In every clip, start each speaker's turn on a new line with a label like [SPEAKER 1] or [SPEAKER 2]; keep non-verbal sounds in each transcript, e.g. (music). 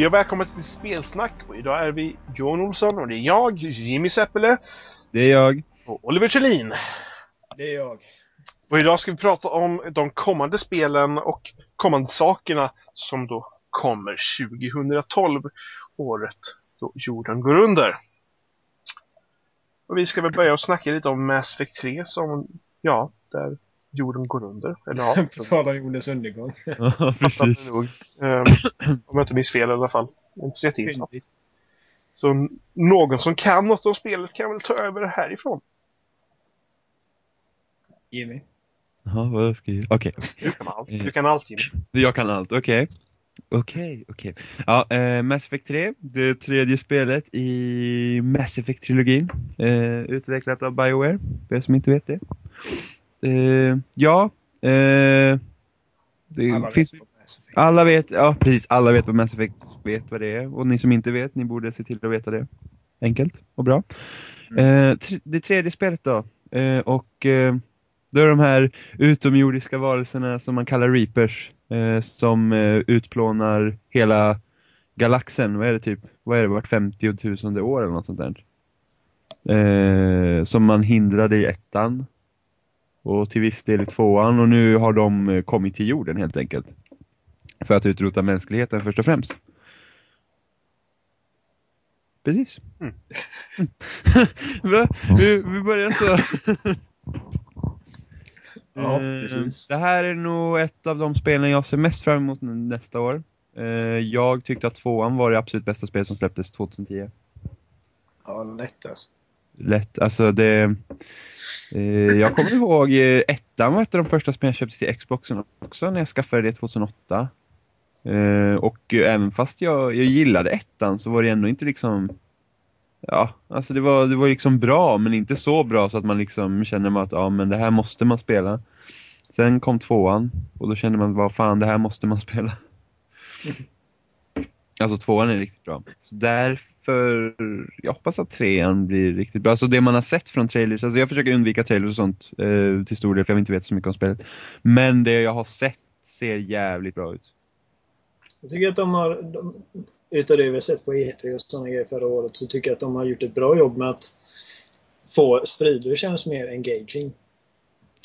[SPEAKER 1] Hej och välkommen till Spelsnack. Och idag är vi Johan Olsson och det är jag, Jimmy Seppele
[SPEAKER 2] Det är jag.
[SPEAKER 1] och Oliver Kjellin.
[SPEAKER 3] Det är jag.
[SPEAKER 1] Och idag ska vi prata om de kommande spelen och kommande sakerna som då kommer 2012, året då jorden går under. Och vi ska väl börja och snacka lite om Mass Effect 3 som, ja, där jorden går under. Eller ja, (laughs)
[SPEAKER 3] På tal om jordens undergång. (laughs)
[SPEAKER 2] Ja,
[SPEAKER 1] fattar
[SPEAKER 2] precis.
[SPEAKER 1] nog. Um, (clears throat) om jag inte minns fel i alla fall. Inte.
[SPEAKER 3] Fyndigt.
[SPEAKER 1] Så någon som kan något om spelet kan väl ta över härifrån.
[SPEAKER 3] Jimmy.
[SPEAKER 2] Jaha, vad ska jag Okej.
[SPEAKER 1] Du kan allt. Du kan allt Jimmy.
[SPEAKER 2] Jag kan allt, okej. Okej, okej. Ja, eh, Mass Effect 3, det tredje spelet i Mass Effect-trilogin. Eh, utvecklat av Bioware, för er som inte vet det. Eh, ja, eh, det
[SPEAKER 3] Alla
[SPEAKER 2] finns...
[SPEAKER 3] vet.
[SPEAKER 2] Alla vet, ja precis, alla vet vad Mass Effect vet vad det är. Och ni som inte vet, ni borde se till att veta det. Enkelt och bra. Eh, tr- det tredje spelet då. Eh, och eh, det är de här utomjordiska varelserna som man kallar Reapers. Eh, som eh, utplånar hela galaxen. Vad är det typ? Vad är det? Vart 50 000 år eller något sånt där. Eh, som man hindrade i ettan. Och till viss del i tvåan. Och nu har de eh, kommit till jorden helt enkelt. För att utrota mänskligheten först och främst. Precis.
[SPEAKER 1] Mm. (laughs)
[SPEAKER 2] Vi, vi börjar så. (laughs)
[SPEAKER 3] Ja,
[SPEAKER 2] Eh,
[SPEAKER 3] precis.
[SPEAKER 2] Det här är nog ett av de spelen jag ser mest fram emot nästa år. Eh, Jag tyckte att tvåan var det absolut bästa spel som släpptes 2010.
[SPEAKER 3] Ja, lätt alltså.
[SPEAKER 2] Lätt, alltså det... Eh, jag kommer ihåg eh, ettan var ett av de första spelen jag köpte till Xboxen också när jag skaffade det 2008. Eh, och även fast jag, jag gillade ettan så var det ändå inte liksom... Ja, alltså det var, det var liksom bra men inte så bra så att man liksom känner att ja men det här måste man spela. Sen kom tvåan och då kände man vad fan det här måste man spela. Alltså tvåan är riktigt bra. Så därför, jag hoppas att trean blir riktigt bra. Alltså det man har sett från trailers, alltså jag försöker undvika trailers och sånt eh, till stor del för jag vill inte veta så mycket om spelet. Men det jag har sett ser jävligt bra ut.
[SPEAKER 3] Jag tycker att de har, de, utav det vi har sett på E3 och sådana grejer förra året, så tycker jag att de har gjort ett bra jobb med att få strider känns mer engaging.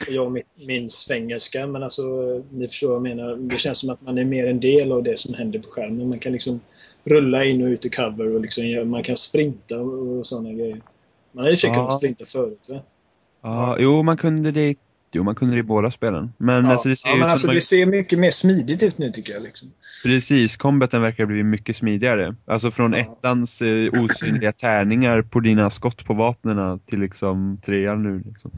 [SPEAKER 3] Jag och min svengelska, men alltså ni förstår vad jag menar. Det känns som att man är mer en del av det som händer på skärmen. Man kan liksom rulla in och ut i cover och liksom, man kan sprinta och, sådana grejer. Man har för sig
[SPEAKER 2] Ja.
[SPEAKER 3] kunnat sprinta förut va?
[SPEAKER 2] Ja, jo man kunde det Jo, man kunde det i båda spelen. Men
[SPEAKER 3] Ja,
[SPEAKER 2] alltså det ser
[SPEAKER 3] ja, men alltså,
[SPEAKER 2] man,
[SPEAKER 3] det ser mycket mer smidigt ut nu tycker jag. Liksom.
[SPEAKER 2] Precis, combaten verkar blivit mycket smidigare. Alltså från
[SPEAKER 3] Ja.
[SPEAKER 2] ettans eh, osynliga tärningar på dina skott på vapnena till liksom trean nu. Liksom.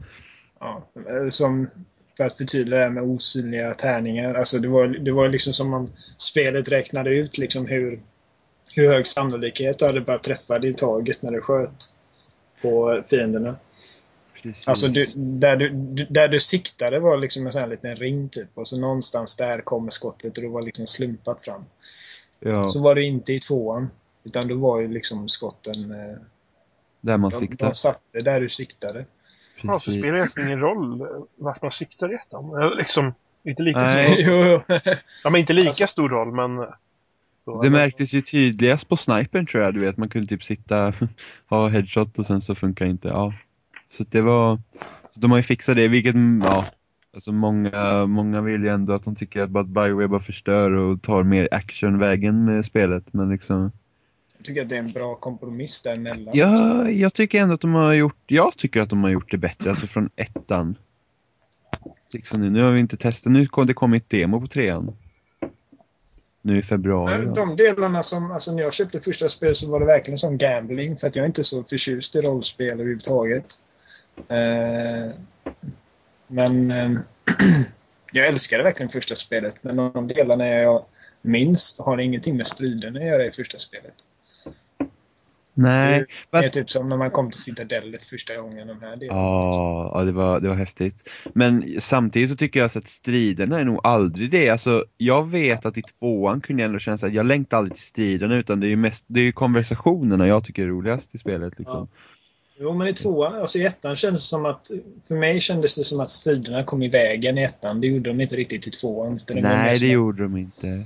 [SPEAKER 3] Ja, eh, som för att förtydliga det här med osynliga tärningar. Alltså det var, det var liksom som om spelet räknade ut liksom hur, hur hög sannolikhet du hade bara träffa dig i taget när du sköt på fienderna.
[SPEAKER 2] Precis.
[SPEAKER 3] Alltså du, där, du, där du siktade var liksom en sån här liten ring typ och så någonstans där kommer skottet och det var liksom slumpat fram.
[SPEAKER 2] ja,
[SPEAKER 3] Så var det inte i tvåan. Utan då var ju liksom skotten... eh,
[SPEAKER 2] där man
[SPEAKER 3] De,
[SPEAKER 2] siktar.
[SPEAKER 3] de satte där du siktade.
[SPEAKER 1] Ja, så spelar det egentligen ingen roll eh, vart man siktar ettan. Eller liksom, inte lika,
[SPEAKER 2] Nej.
[SPEAKER 1] stor, (laughs) ja, men inte lika
[SPEAKER 3] Alltså-
[SPEAKER 1] stor roll, men... eh, så,
[SPEAKER 2] Det märktes ju tydligast på snipern tror jag, du vet. Man kunde typ sitta, (laughs) ha headshot och sen så funkar inte. Ja. Så det var, så de har ju fixat det, vilket, ja. Alltså många, många vill ju ändå att de tycker att bara Bioware bara förstör och tar mer actionvägen med spelet. Men liksom,
[SPEAKER 3] Jag tycker att det är en bra kompromiss däremellan.
[SPEAKER 2] ja, jag tycker ändå att de har gjort, jag tycker att de har gjort det bättre, alltså från ettan. Liksom nu, nu har vi inte testat, nu kom det kommit demo på trean. Nu i februari.
[SPEAKER 3] De delarna som, alltså när jag köpte första spelet så var det verkligen som gambling för att jag är inte så förtjust i rollspel överhuvudtaget. Eh, men eh, (clears throat) jag älskade verkligen första spelet men de delarna jag minns har ingenting med striderna att göra i första spelet.
[SPEAKER 2] Nej,
[SPEAKER 3] Det
[SPEAKER 2] fast...
[SPEAKER 3] är typ som när man kom till Citadellet första gången. De här delarna.
[SPEAKER 2] Ja, ja det, var, det var häftigt. Men samtidigt så tycker jag så att striderna är nog aldrig det. Alltså, jag vet att i tvåan kunde jag ändå känna att jag längtar aldrig till striderna utan det är ju mest det är ju konversationerna jag tycker är roligast i spelet. Liksom.
[SPEAKER 3] Jo, men i tvåan, alltså i ettan kändes det som att, för mig kändes det som att striderna kom i vägen i ettan. Det gjorde de inte riktigt i tvåan. det
[SPEAKER 2] Nej, det gjorde de inte.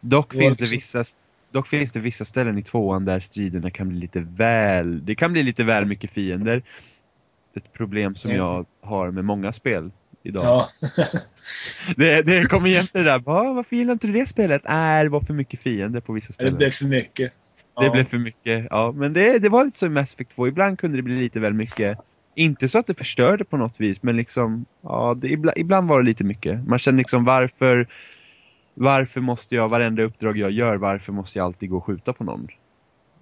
[SPEAKER 2] Dock finns det
[SPEAKER 3] liksom-
[SPEAKER 2] vissa dock finns det vissa ställen i tvåan där striderna kan bli lite väl, det kan bli lite väl mycket fiender. Ett problem som
[SPEAKER 3] Mm.
[SPEAKER 2] jag har med många spel idag.
[SPEAKER 3] Ja. (laughs)
[SPEAKER 2] Det, det kommer jämt det där, "Va, varför gillar inte du det spelet? Nej, det var för mycket fiender på vissa
[SPEAKER 3] det
[SPEAKER 2] ställen.
[SPEAKER 3] blev för mycket.
[SPEAKER 2] Det
[SPEAKER 3] Ja.
[SPEAKER 2] blev för mycket, ja. Men det, det var lite så i Mass Effect 2. Ibland kunde det bli lite väl mycket. Inte så att det förstörde på något vis, men liksom, ja, det, ibland, ibland var det lite mycket. Man känner liksom varför, varför måste jag, varenda uppdrag jag gör, varför måste jag alltid gå och skjuta på någon?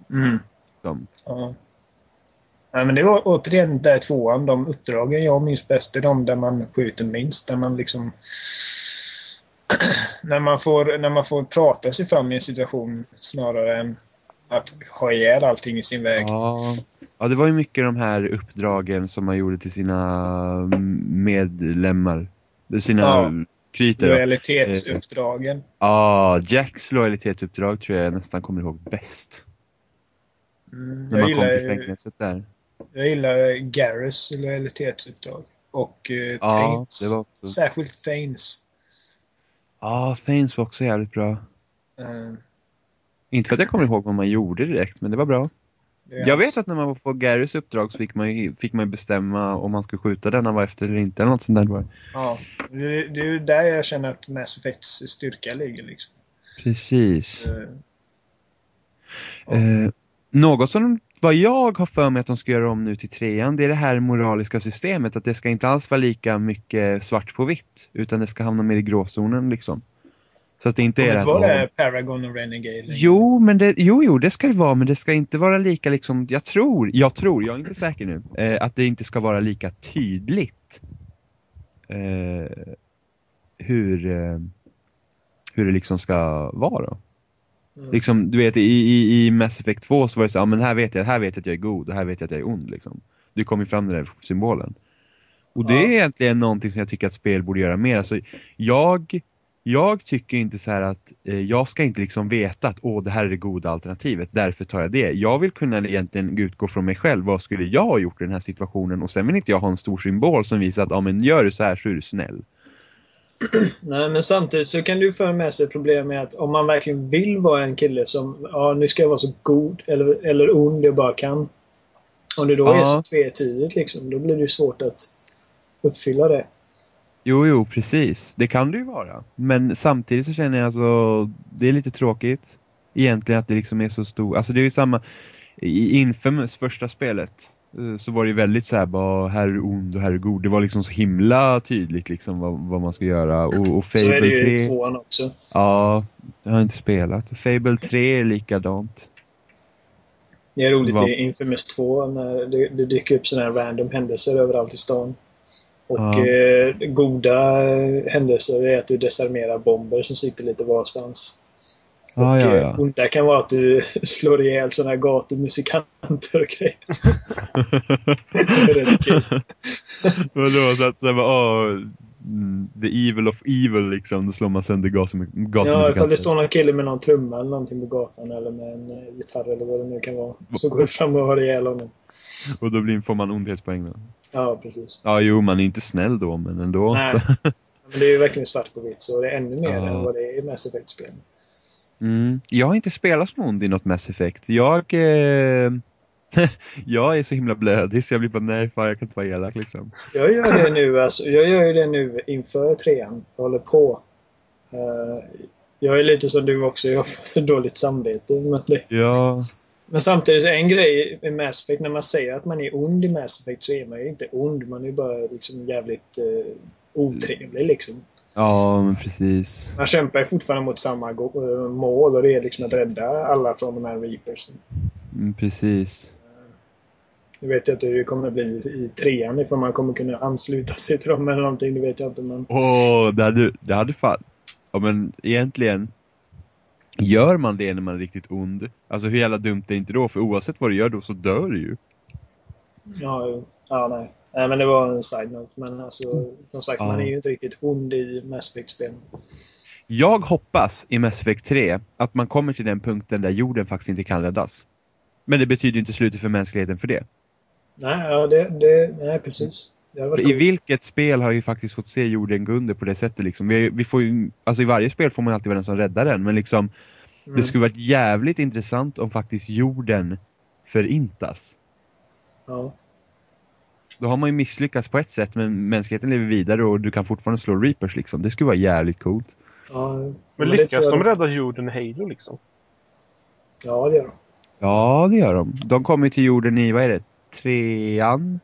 [SPEAKER 3] Mm.
[SPEAKER 2] Som,
[SPEAKER 3] Ja. Ja, men det var återigen där tvåan. De uppdragen jag minns bäst är de där man skjuter minst. Där man liksom... (clears throat) när, man får, när man får prata sig fram i en situation snarare än att ha ihjäl allting i sin väg.
[SPEAKER 2] ja, ja, det var ju mycket de här uppdragen som man gjorde till sina medlemmar. Sina
[SPEAKER 3] Ja.
[SPEAKER 2] Kryter. Ja,
[SPEAKER 3] Lojalitetsuppdragen.
[SPEAKER 2] ah, Jacks lojalitetsuppdrag tror jag nästan kommer ihåg bäst.
[SPEAKER 3] Mm,
[SPEAKER 2] När man kom till fängelset där.
[SPEAKER 3] jag gillar Garrus lojalitetsuppdrag. Och
[SPEAKER 2] Ja,
[SPEAKER 3] Thanes.
[SPEAKER 2] det var också...
[SPEAKER 3] Särskilt Thanes.
[SPEAKER 2] Ja, Thanes var också jävligt bra.
[SPEAKER 3] Eh,
[SPEAKER 2] Inte för att jag kommer ihåg vad man gjorde direkt, men det var bra. Jag
[SPEAKER 3] hans-
[SPEAKER 2] vet att när man var på Garys uppdrag så fick man ju, fick man ju bestämma om man skulle skjuta den han var efter eller inte. Eller något sånt där. var.
[SPEAKER 3] Ja, det, det är ju där jag känner att Mass Effects styrka ligger. Liksom.
[SPEAKER 2] Precis.
[SPEAKER 3] Eh, Ja.
[SPEAKER 2] Eh, något som vad jag har för mig att de ska göra om nu till trean, det är det här moraliska systemet. Att det ska inte alls vara lika mycket svart på vitt, utan det ska hamna mer i gråzonen liksom. Så att det inte är det
[SPEAKER 3] vara det Paragon och Renegade?
[SPEAKER 2] Jo, men det, jo, jo, det ska det vara, men det ska inte vara lika liksom, jag tror, jag tror, jag är inte säker nu, eh, att det inte ska vara lika tydligt eh, hur, eh, hur det liksom ska vara. Då.
[SPEAKER 3] Mm.
[SPEAKER 2] Liksom, du vet, i, i, i Mass Effect 2 så var det så, ja men här vet jag, här vet jag att jag är god och här vet jag att jag är ond liksom. Du kommer ju fram den där symbolen. Och det
[SPEAKER 3] Ja.
[SPEAKER 2] är egentligen någonting som jag tycker att spel borde göra mer. Alltså, jag, jag tycker inte så här att eh, jag ska inte liksom veta att åh det här är det goda alternativet, därför tar jag det. Jag vill kunna egentligen utgå från mig själv, vad skulle jag ha gjort i den här situationen? Och sen vill inte jag ha en stor symbol som visar att ja men gör du så här så är du snäll. (clears throat)
[SPEAKER 3] Nej, men samtidigt så kan du föra med sig problem med att om man verkligen vill vara en kille som, ja nu ska jag vara så god eller, eller ond jag bara kan. Om det då är
[SPEAKER 2] Ja.
[SPEAKER 3] så tvetydigt liksom, då blir det ju svårt att uppfylla det.
[SPEAKER 2] Jo, jo, precis. Det kan det ju vara. Men samtidigt så känner jag alltså, det är lite tråkigt egentligen att det liksom är så stor. Alltså det är ju samma, i Infamous första spelet eh, så var det ju väldigt så här bara här är ond och här är god. Det var liksom så himla tydligt liksom vad, vad man ska göra. Och, och
[SPEAKER 3] Så är det
[SPEAKER 2] Fable
[SPEAKER 3] ju
[SPEAKER 2] 3,
[SPEAKER 3] i tvåan också.
[SPEAKER 2] ja, jag har inte spelat. Fable 3 är likadant.
[SPEAKER 3] Det är roligt i Infamous 2 när det, det dyker upp sådana här random händelser överallt i stan. Och
[SPEAKER 2] Ja.
[SPEAKER 3] eh, goda händelser är att du desarmerar bomber som sitter lite varstans. Och
[SPEAKER 2] ja,
[SPEAKER 3] eh,
[SPEAKER 2] ja.
[SPEAKER 3] onda kan vara att du (laughs) slår ihjäl sådana här gatumusikanter och grejer. (laughs) Det är rätt kul.
[SPEAKER 2] Vadå, så att så här, mm, the evil of evil liksom, då slår man sönder gatum-
[SPEAKER 3] Ja,
[SPEAKER 2] gatumusikanter.
[SPEAKER 3] ifall det står någon kille med någon trumma eller någonting på gatan eller med en eh, gitarr eller vad det nu kan vara. Så går du fram och har ihjäl honom.
[SPEAKER 2] Och då blir, får man ondhetspoäng då.
[SPEAKER 3] Ja, precis.
[SPEAKER 2] Ja, jo, man är inte snäll då, men ändå.
[SPEAKER 3] Nej. (laughs) Men det är ju verkligen svart på vitt så det är ännu mer
[SPEAKER 2] Ja.
[SPEAKER 3] än vad det är i Mass Effect-spel.
[SPEAKER 2] Mm. Jag har inte spelat som ond i något Mass Effect. Jag, eh... (laughs) jag är så himla blödig så jag blir bara nej, fan jag kan inte vara elak liksom.
[SPEAKER 3] Jag gör det (laughs) nu, alltså, jag gör ju det nu inför trean. Jag håller på. Eh, jag är lite som du också, jag har så dåligt samvete. Men, det,
[SPEAKER 2] Ja,
[SPEAKER 3] men samtidigt, en grej i Mass Effect, när man säger att man är ond i Mass Effect så är man ju inte ond. Man är bara liksom jävligt eh, otrevlig liksom.
[SPEAKER 2] ja men precis.
[SPEAKER 3] Man kämpar fortfarande mot samma eh, mål och det är liksom att rädda alla från de här reapersen.
[SPEAKER 2] Mm, precis.
[SPEAKER 3] Nu vet jag inte hur det kommer att bli i trean, ifall man kommer kunna ansluta sig till dem eller någonting. Det vet jag inte. Men
[SPEAKER 2] Åh, det hade, det hade fan... Ja men egentligen, gör man det när man är riktigt ond? Alltså hur jävla dumt är det inte då? För oavsett vad du gör då så dör du ju.
[SPEAKER 3] ja, ja nej. nej. men det var en side-note. Men alltså, som sagt,
[SPEAKER 2] Ja.
[SPEAKER 3] man är ju inte riktigt ond i Mass Effect-spelen.
[SPEAKER 2] Jag hoppas i Mass Effect 3 att man kommer till den punkten där jorden faktiskt inte kan räddas. Men det betyder ju inte slutet för mänskligheten för det.
[SPEAKER 3] Nej, ja, det, det, nej precis.
[SPEAKER 2] I vilket spel har vi faktiskt fått se jorden gå under på det sättet liksom? Vi, vi får ju, alltså i varje spel får man alltid vara den som räddar den, men liksom
[SPEAKER 3] Mm.
[SPEAKER 2] Det skulle varit jävligt intressant om faktiskt jorden förintas.
[SPEAKER 3] Ja.
[SPEAKER 2] Då har man ju misslyckats på ett sätt men mänskligheten lever vidare och du kan fortfarande slå reapers liksom. Det skulle vara jävligt coolt.
[SPEAKER 3] Ja,
[SPEAKER 1] Men lyckas de rädda jorden i Halo liksom?
[SPEAKER 3] Ja, det gör de.
[SPEAKER 2] Ja, det gör de. De kommer till jorden i, vad är det, trean?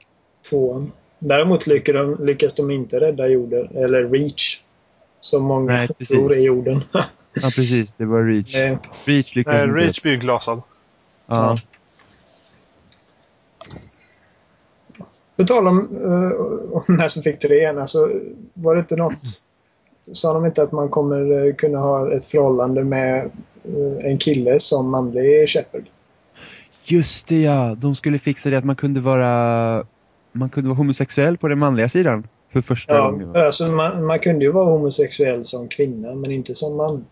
[SPEAKER 3] Tvåan. Däremot lyckas de, lyckas de inte rädda jorden, eller Reach. Som många
[SPEAKER 2] Nej,
[SPEAKER 3] tror är jorden.
[SPEAKER 2] Ja, precis. Det var Reach.
[SPEAKER 3] Eh,
[SPEAKER 2] Reach lyckades
[SPEAKER 1] Nej,
[SPEAKER 2] inte.
[SPEAKER 1] Reach blir glasad.
[SPEAKER 2] Ja.
[SPEAKER 3] På tal om, uh, om Mass Effect 3, alltså, var det inte något... Sa de inte att man kommer eh, kunna ha ett förhållande med eh, en kille som manlig Shepard?
[SPEAKER 2] Just det ja, de skulle fixa det att man kunde vara man kunde vara homosexuell på den manliga sidan för första
[SPEAKER 3] Ja,
[SPEAKER 2] gången.
[SPEAKER 3] alltså man, man kunde ju vara homosexuell som kvinna, men inte som man.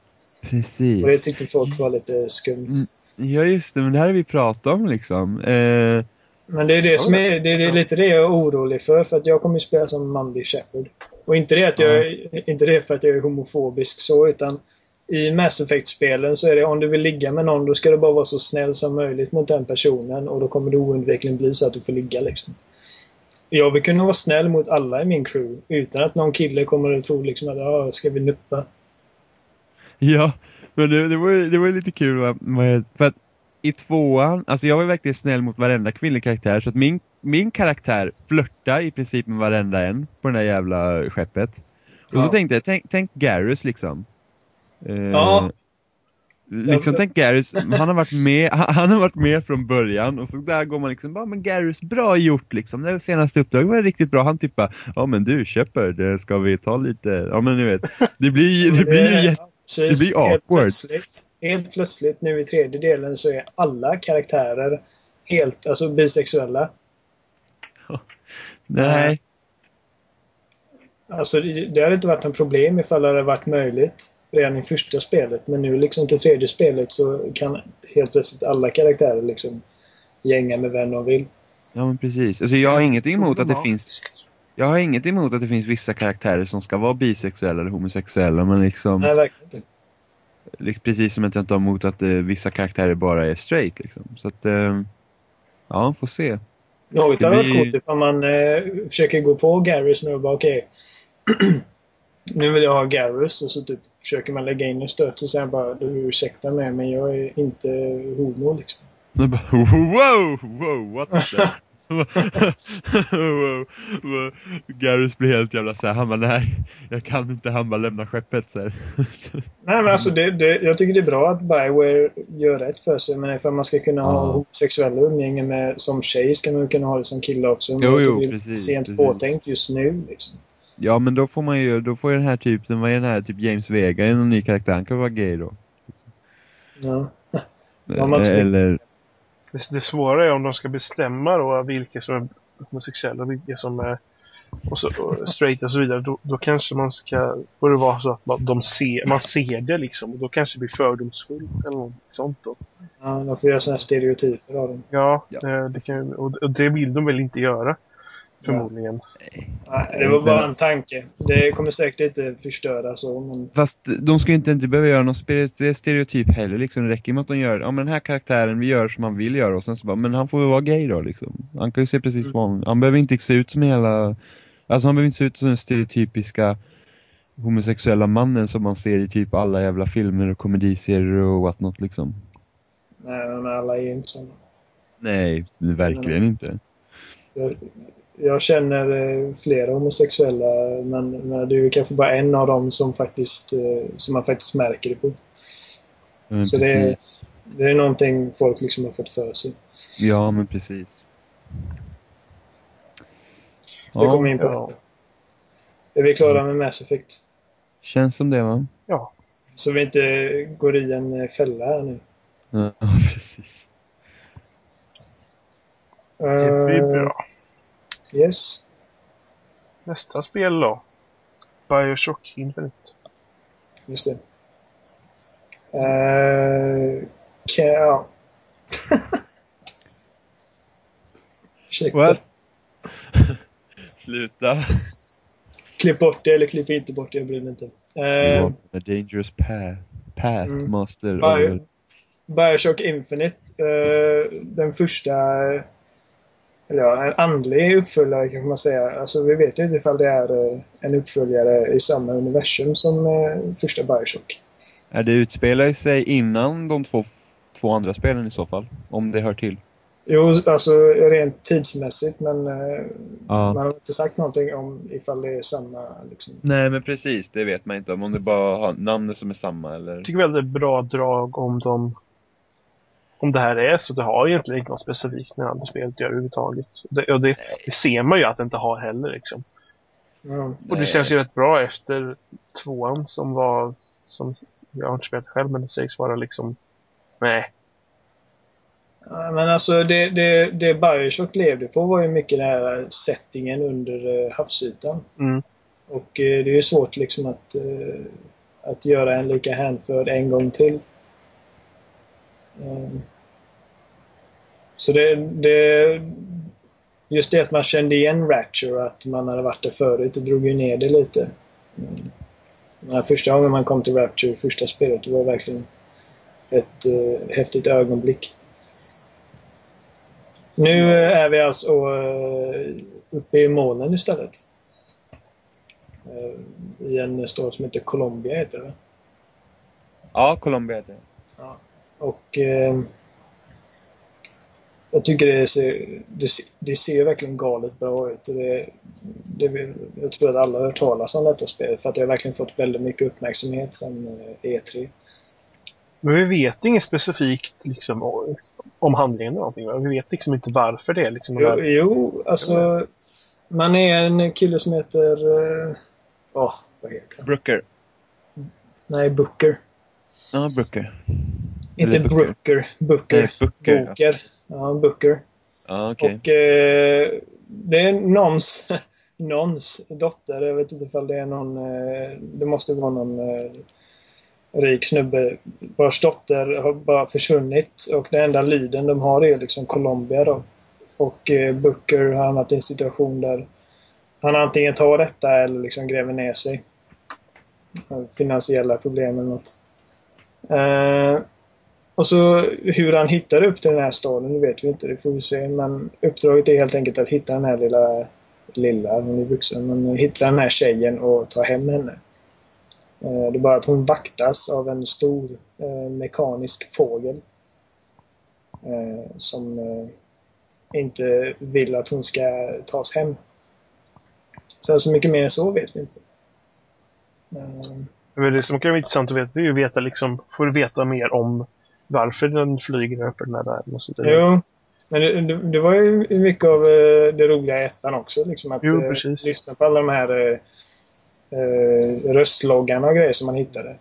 [SPEAKER 2] Precis.
[SPEAKER 3] Och det tyckte folk var lite skumt.
[SPEAKER 2] Mm. Ja just det, men det här har vi pratat om liksom. Eh,
[SPEAKER 3] Men det är, det, som är, det är lite det jag är orolig för, för att jag kommer ju spela som manlig Shepard. Och inte det, att jag, är- inte det för att jag är homofobisk så, utan i Mass Effect-spelen så är det om du vill ligga med någon, då ska du bara vara så snäll som möjligt mot den personen och då kommer det oundvikligen bli så att du får ligga liksom. Jag vill kunna vara snäll mot alla i min crew utan att någon kille kommer att tro liksom att ah, ska vi nuppa?
[SPEAKER 2] ja, men det, det, var, det var lite kul med, för att i tvåan, alltså jag var verkligen snäll mot varenda kvinnlig karaktär så att min, min karaktär flörtade i princip med varenda en på det där jävla skeppet. Och
[SPEAKER 3] Ja.
[SPEAKER 2] så tänkte jag, tänk, tänk Garrus liksom. Eh,
[SPEAKER 3] Ja.
[SPEAKER 2] Liksom tänk Garrus, han har varit med, (laughs) han, har varit med från början och så där går man liksom, ja men Garrus, bra gjort liksom. Det senaste uppdraget var riktigt bra. Han typ bara, ja men du köper, det ska vi ta lite, ja men ni vet. Det blir, det blir ju det blir
[SPEAKER 3] Helt
[SPEAKER 2] awkward.
[SPEAKER 3] plötsligt, helt plötsligt nu i tredje delen så är alla karaktärer helt alltså bisexuella.
[SPEAKER 2] nej.
[SPEAKER 3] Alltså det, hade inte varit en problem ifall det hade varit möjligt redan i första spelet. Men nu liksom till tredje spelet så kan helt plötsligt alla karaktärer liksom gänga med vem de vill.
[SPEAKER 2] Ja men precis. Alltså jag har ingenting emot att det finns jag har inget emot att det finns vissa karaktärer som ska vara bisexuella eller homosexuella men liksom,
[SPEAKER 3] Nej, verkligen inte.
[SPEAKER 2] precis som att jag inte har emot att eh, vissa karaktärer bara är straight liksom. Så att, eh, ja, får se.
[SPEAKER 3] Något hade varit coolt ifall man eh, försöker gå på Garrus nu och bara okej. (clears throat) nu vill jag ha Garrus och så typ försöker man lägga in en stöt och säger bara du ursäkta mig men jag är inte homo liksom.
[SPEAKER 2] Bara, wow, wow, what the? wow, wow. Garrus blir helt jävla såhär, han bara nej, jag kan inte, han bara lämnar skeppet så här.
[SPEAKER 3] Nej men alltså det, det, jag tycker det är bra att Bioware gör rätt för sig men ifall man ska kunna ha
[SPEAKER 2] Ja.
[SPEAKER 3] homosexuella umgänge med som tjej ska man kunna ha det som kille också. Men
[SPEAKER 2] Jo, jo, precis,
[SPEAKER 3] sent
[SPEAKER 2] precis.
[SPEAKER 3] påtänkt just nu liksom.
[SPEAKER 2] Ja men då får man ju, då får ju den här typen, vad är den här, typ James Vega, en ny karaktär, han kan vara gay då.
[SPEAKER 3] Ja. Ja, man tror-
[SPEAKER 2] Eller,
[SPEAKER 1] Det, det svåra är om de ska bestämma då vilka som är homosexuella och vilka som är och så, och straight och så vidare. Då, då kanske man ska, får det vara så att man, de ser, man ser det liksom. Och då kanske det blir fördomsfullt eller något sånt då.
[SPEAKER 3] Ja, de får göra sådana här stereotyper av dem.
[SPEAKER 1] Ja,
[SPEAKER 2] Ja.
[SPEAKER 1] eh, Det kan, och, och det vill de väl inte göra. Förmodligen.
[SPEAKER 3] Nej, det var bara en tanke. Det kommer säkert inte förstöra så men
[SPEAKER 2] fast de ska ju inte, inte behöva göra någon stere- stereotyp heller liksom. Det räcker med att de gör, ja men den här karaktären, vi gör som han vill göra och sen så bara, men han får väl vara gay då liksom. Han kan ju se precis
[SPEAKER 3] Mm.
[SPEAKER 2] vanlig, han behöver inte se ut som hela, alltså han behöver inte se ut som den stereotypiska homosexuella mannen som man ser i typ alla jävla filmer och komediserier och what not liksom.
[SPEAKER 3] nej, men alla är ju inte sådana.
[SPEAKER 2] Nej, verkligen inte.
[SPEAKER 3] Jag, jag känner eh, flera homosexuella men, men det är ju kanske bara en av dem som faktiskt eh, som man faktiskt märker det på.
[SPEAKER 2] Men
[SPEAKER 3] Så det är-. Det är någonting folk liksom har fått för sig.
[SPEAKER 2] Ja, men precis.
[SPEAKER 3] Det kommer in på
[SPEAKER 1] ja.
[SPEAKER 3] detta. Är vi klara med Mass Effect?
[SPEAKER 2] känns som det va?
[SPEAKER 1] Ja.
[SPEAKER 3] Så vi inte går i en eh, fälla här nu.
[SPEAKER 2] Ja, (laughs) precis.
[SPEAKER 1] Det blir bra.
[SPEAKER 3] Yes.
[SPEAKER 1] Nästa spel då? Bioshock Infinite.
[SPEAKER 3] Just det. Uh, kan, ja. (laughs) Ursäkta.
[SPEAKER 2] What? (laughs) Sluta.
[SPEAKER 3] Klipp bort det eller klipp inte bort det, jag bryr mig inte. Eh,
[SPEAKER 2] A dangerous path. Pathmaster.
[SPEAKER 3] Mm. Bio-
[SPEAKER 2] över-
[SPEAKER 3] Bioshock Infinite, eh, den första, eller ja, en andlig uppföljare kan man säga. Alltså vi vet ju inte ifall det är eh, en uppföljare i samma universum som eh, första Bioshock.
[SPEAKER 2] Är det utspelar sig innan de två, två andra spelen i så fall? Om det hör till?
[SPEAKER 3] Jo, alltså rent tidsmässigt men eh,
[SPEAKER 2] Ja.
[SPEAKER 3] man har inte sagt någonting om ifall det är samma liksom.
[SPEAKER 2] Nej men precis, det vet man inte om. Om det bara har namnet som är samma eller...
[SPEAKER 1] Jag tycker väl det är bra drag om de om det här är så. Det har egentligen inte något specifikt med andra spelet att göra överhuvudtaget. Det, och det, det ser man ju att det inte har heller liksom.
[SPEAKER 3] Ja.
[SPEAKER 1] Och det känns ju rätt bra efter tvåan som var, som jag har inte spelat själv men det sägs vara liksom, nej.
[SPEAKER 3] Ja, Men alltså det, det, det Bioshock levde på var ju mycket den här settingen under eh, havsytan.
[SPEAKER 1] Mm.
[SPEAKER 3] Och eh, det är ju svårt liksom att, eh, att göra en lika hänförd en gång till. Så det, det, just det att man kände igen Rapture att man hade varit där förut, det drog ju ner det lite. Mm. Första gången man kom till Rapture, första spelet, det var verkligen ett eh, häftigt ögonblick. Nu eh, är vi alltså eh, uppe i molnen istället. Eh, I en stad som heter Colombia heter det.
[SPEAKER 2] Ja, Colombia heter det.
[SPEAKER 3] Ja. Och eh, jag tycker det ser, det, ser- det ser verkligen galet bra ut. Och Det, det, jag tror att alla har hört talas om detta spelet för att det har verkligen fått väldigt mycket uppmärksamhet sedan eh, E3.
[SPEAKER 1] Men vi vet inget specifikt liksom om handlingen eller någonting. Vi vet liksom inte varför det är liksom
[SPEAKER 3] Jo,
[SPEAKER 1] här-
[SPEAKER 3] jo alltså man är en kille som heter... eh, Ja, vad heter han?
[SPEAKER 2] Brooker.
[SPEAKER 3] Nej, Booker.
[SPEAKER 2] Ja, Brooker.
[SPEAKER 3] Inte
[SPEAKER 2] Eller Booker.
[SPEAKER 3] Brooker. Booker.
[SPEAKER 2] Nej, Booker.
[SPEAKER 3] Booker. Ja, Booker.
[SPEAKER 2] Ja, okej.
[SPEAKER 3] Och eh, det är någons, (laughs) någons dotter. Jag vet inte ifall det är någon... Eh, det måste vara någon eh, rik snubbe vars dotter har bara försvunnit. Och den enda lyden de har är liksom Colombia då. Och eh, Booker har hamnat i en situation där han antingen tar detta eller liksom gräver ner sig. Finansiella problem eller något. Och så hur han hittar upp till den här staden, det vet vi inte. Det får vi se. Men uppdraget är helt enkelt att hitta den här lilla, lilla, hon är vuxen, men hitta den här tjejen och ta hem henne. Eh, det är bara att hon vaktas av en stor eh, mekanisk fågel. Eh, som inte vill att hon ska tas hem. Sen så mycket mer än så vet vi inte.
[SPEAKER 1] Men det som kan vara intressant att veta det är ju att veta liksom, får du veta mer om varför den flyger uppe den här världen och så vidare.
[SPEAKER 3] Jo, men det, det, det var ju mycket av eh, det roliga i ettan också. Liksom att
[SPEAKER 1] Jo,
[SPEAKER 3] eh, lyssna på alla de här eh, eh, röstloggarna och grejer som man hittade.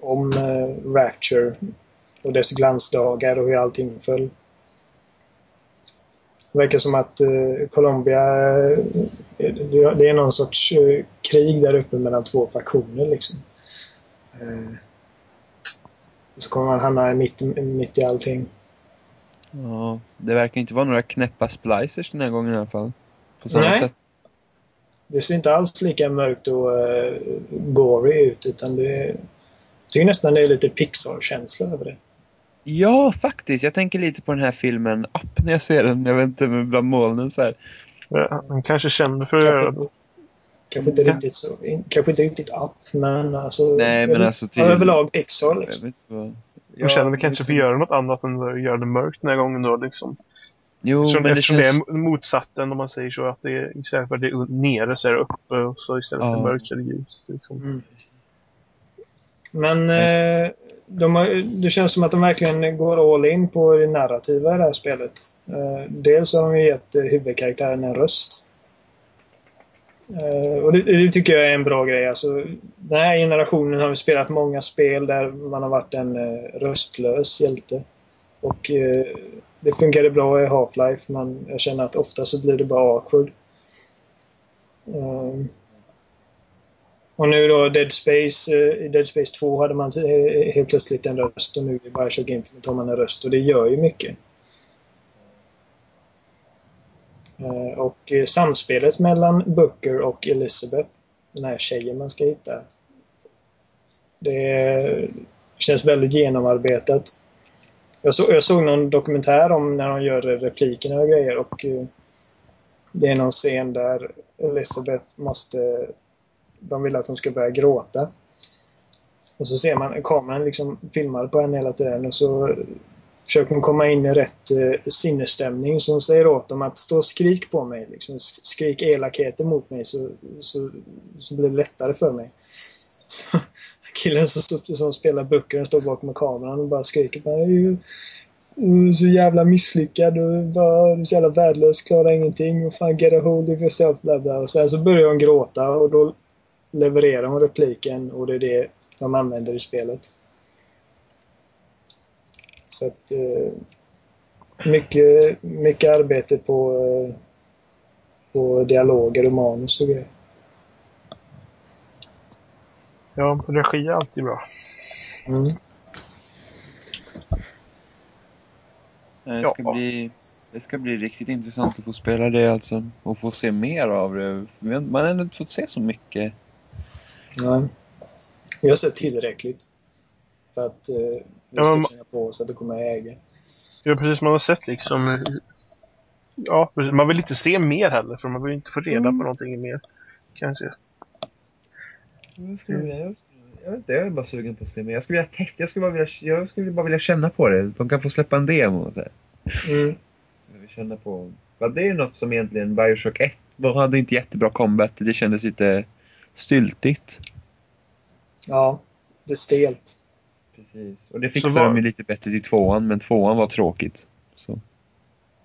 [SPEAKER 3] Om eh, Rapture och dess glansdagar och hur allting föll. Det verkar som att eh, Colombia, eh, det, är någon sorts eh, krig där uppe mellan två faktioner liksom. Eh, så kommer man hamna mitt, mitt i allting.
[SPEAKER 2] Ja, det verkar inte vara några knäppa splicers den här gången i alla fall. På samma
[SPEAKER 3] Nej.
[SPEAKER 2] sätt.
[SPEAKER 3] Det ser inte alls lika mörkt och uh, gory ut utan det jag tycker nästan det är lite Pixar-känsla över det.
[SPEAKER 2] Ja, faktiskt. Jag tänker lite på den här filmen Up när jag ser den. Jag vet inte, med bland molnen så här.
[SPEAKER 1] Ja, Han kanske känner för att göra det.
[SPEAKER 3] Kanske inte riktigt så, in- kanske inte riktigt up men alltså...
[SPEAKER 2] Nej, men alltså till-
[SPEAKER 3] Överlag
[SPEAKER 2] Jag
[SPEAKER 3] liksom.
[SPEAKER 2] vad...
[SPEAKER 1] De känner väl kanske
[SPEAKER 2] liksom-
[SPEAKER 1] för att göra något annat än att göra det mörkt den här gången då liksom.
[SPEAKER 2] Jo,
[SPEAKER 1] eftersom
[SPEAKER 2] men det
[SPEAKER 1] eftersom
[SPEAKER 2] känns...
[SPEAKER 1] det är motsatsen om man säger så. Att det är, istället för att det är nere så är det uppe och så istället för
[SPEAKER 2] Ja.
[SPEAKER 1] mörkt så är det ljus. Liksom.
[SPEAKER 3] Mm. Men eh, de har, det känns som att de verkligen går all in på det narrativa i det här spelet. Eh, dels har de ju gett eh, huvudkaraktären en röst. Eh, och det, det tycker jag är en bra grej. Alltså, den här generationen har vi spelat många spel där man har varit en eh, röstlös hjälte. Och eh, det funkade bra i Half-Life men jag känner att ofta så blir det bara awkward. Ehm, och nu då Dead Space, eh, i Dead Space 2 hade man helt plötsligt en röst och nu i Bioshock Infinite har man en röst och det gör ju mycket. Eh, Eh, och eh, samspelet mellan Booker och Elizabeth, den här tjejen man ska hitta. Det känns väldigt genomarbetat. Jag, så, jag såg någon dokumentär om när de gör replikerna och grejer och eh, det är någon scen där Elizabeth måste... De vill att hon ska börja gråta. Och så ser man kameran liksom filmar på henne hela tiden och så försöker hon komma in i rätt eh, sinnesstämning. Så hon säger åt dem att stå och skrik på mig. Liksom, skrik elakheter mot mig så, så, så blir det lättare för mig. Så, (laughs) killen som, som spelar böckerna står bakom kameran och bara skriker på mig. Så jävla misslyckad och bara så jävla värdelös, klarar ingenting och fan get a hold of yourself bla bla. Och sen så börjar hon gråta och då levererar hon repliken och det är det de använder i spelet. Så att eh, mycket, mycket arbete på, eh, på dialoger och manus och grejer.
[SPEAKER 1] Ja, regi är alltid bra.
[SPEAKER 3] Mm.
[SPEAKER 2] Det
[SPEAKER 1] Ja.
[SPEAKER 2] ska, bli, det ska bli riktigt intressant att få spela det alltså. Och få se mer av det. Man har ändå inte fått se så mycket.
[SPEAKER 3] Nej. Jag har sett tillräckligt. För att eh, vi
[SPEAKER 1] Ja,
[SPEAKER 3] ska
[SPEAKER 1] men-
[SPEAKER 3] känna på oss att det kommer äga.
[SPEAKER 1] Ja, precis. Man har sett liksom... Ja, precis. man vill inte se mer heller för man vill inte få reda
[SPEAKER 3] Mm.
[SPEAKER 1] på någonting mer. Kanske.
[SPEAKER 2] Jag, skulle, jag, jag, vet inte, jag är bara sugen på att se mer. Jag skulle vilja testa, jag skulle bara vilja, jag skulle bara vilja känna på det. De kan få släppa en demo och så här.
[SPEAKER 3] Mm.
[SPEAKER 2] Jag vill känna på... Ja, det är ju något som egentligen Bioshock 1 var- hade inte jättebra combat. Det kändes lite styltigt.
[SPEAKER 3] Ja, det är stelt.
[SPEAKER 2] Precis. Och det
[SPEAKER 1] Så
[SPEAKER 2] fixade
[SPEAKER 1] var-
[SPEAKER 2] de ju lite bättre till tvåan, men tvåan var tråkigt. Så.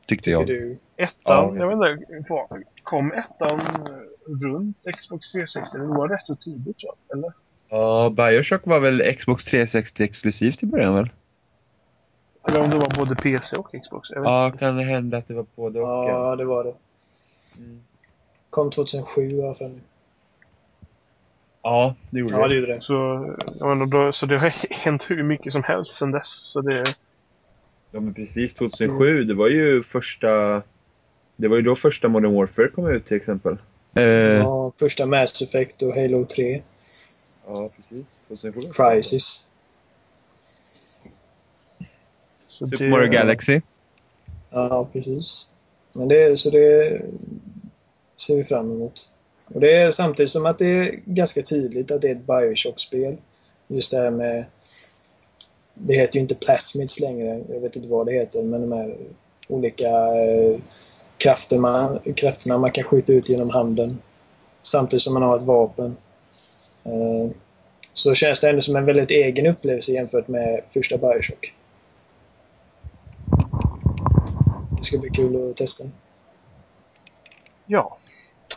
[SPEAKER 2] Tyckte
[SPEAKER 3] Tycker
[SPEAKER 2] jag.
[SPEAKER 3] du?
[SPEAKER 1] Ettan,
[SPEAKER 2] Ja.
[SPEAKER 1] jag vet inte, kom ettan runt Xbox 360? Det var rätt så tidigt tror jag, eller?
[SPEAKER 2] Ja, Bioshock var väl Xbox 360 exklusivt i början väl?
[SPEAKER 1] Eller om det var både PC och Xbox. Jag
[SPEAKER 2] Ja,
[SPEAKER 1] inte.
[SPEAKER 2] kan det hända att det var både och?
[SPEAKER 3] Ja, det var det.
[SPEAKER 2] Mm.
[SPEAKER 3] Kom 2007 i alla fall.
[SPEAKER 2] Ja, det gjorde
[SPEAKER 3] Ja,
[SPEAKER 2] det.
[SPEAKER 3] det gjorde det.
[SPEAKER 1] Så, jag menar, då, så det har hänt hur mycket som helst sedan dess. Så det,
[SPEAKER 2] Ja, men precis. 2007, det var ju första... Det var ju då första Modern Warfare kom ut till exempel. Eh, ja.
[SPEAKER 3] Ja, första Mass Effect och Halo 3.
[SPEAKER 2] precis. 2007.
[SPEAKER 3] Crisis.
[SPEAKER 1] så
[SPEAKER 2] Super
[SPEAKER 1] det,
[SPEAKER 2] Mario Galaxy.
[SPEAKER 3] Ja, precis. Men det, så det ser vi fram emot. Och det är samtidigt som att det är ganska tydligt att det är ett Bioshock-spel. Just det här med... Det heter ju inte plasmids längre. Jag vet inte vad det heter. Men de här olika eh, krafter man, krafterna man kan skjuta ut genom handen. Samtidigt som man har ett vapen. Eh, så känns det ändå som en väldigt egen upplevelse jämfört med första Bioshock. Det ska bli kul att testa.
[SPEAKER 1] Ja.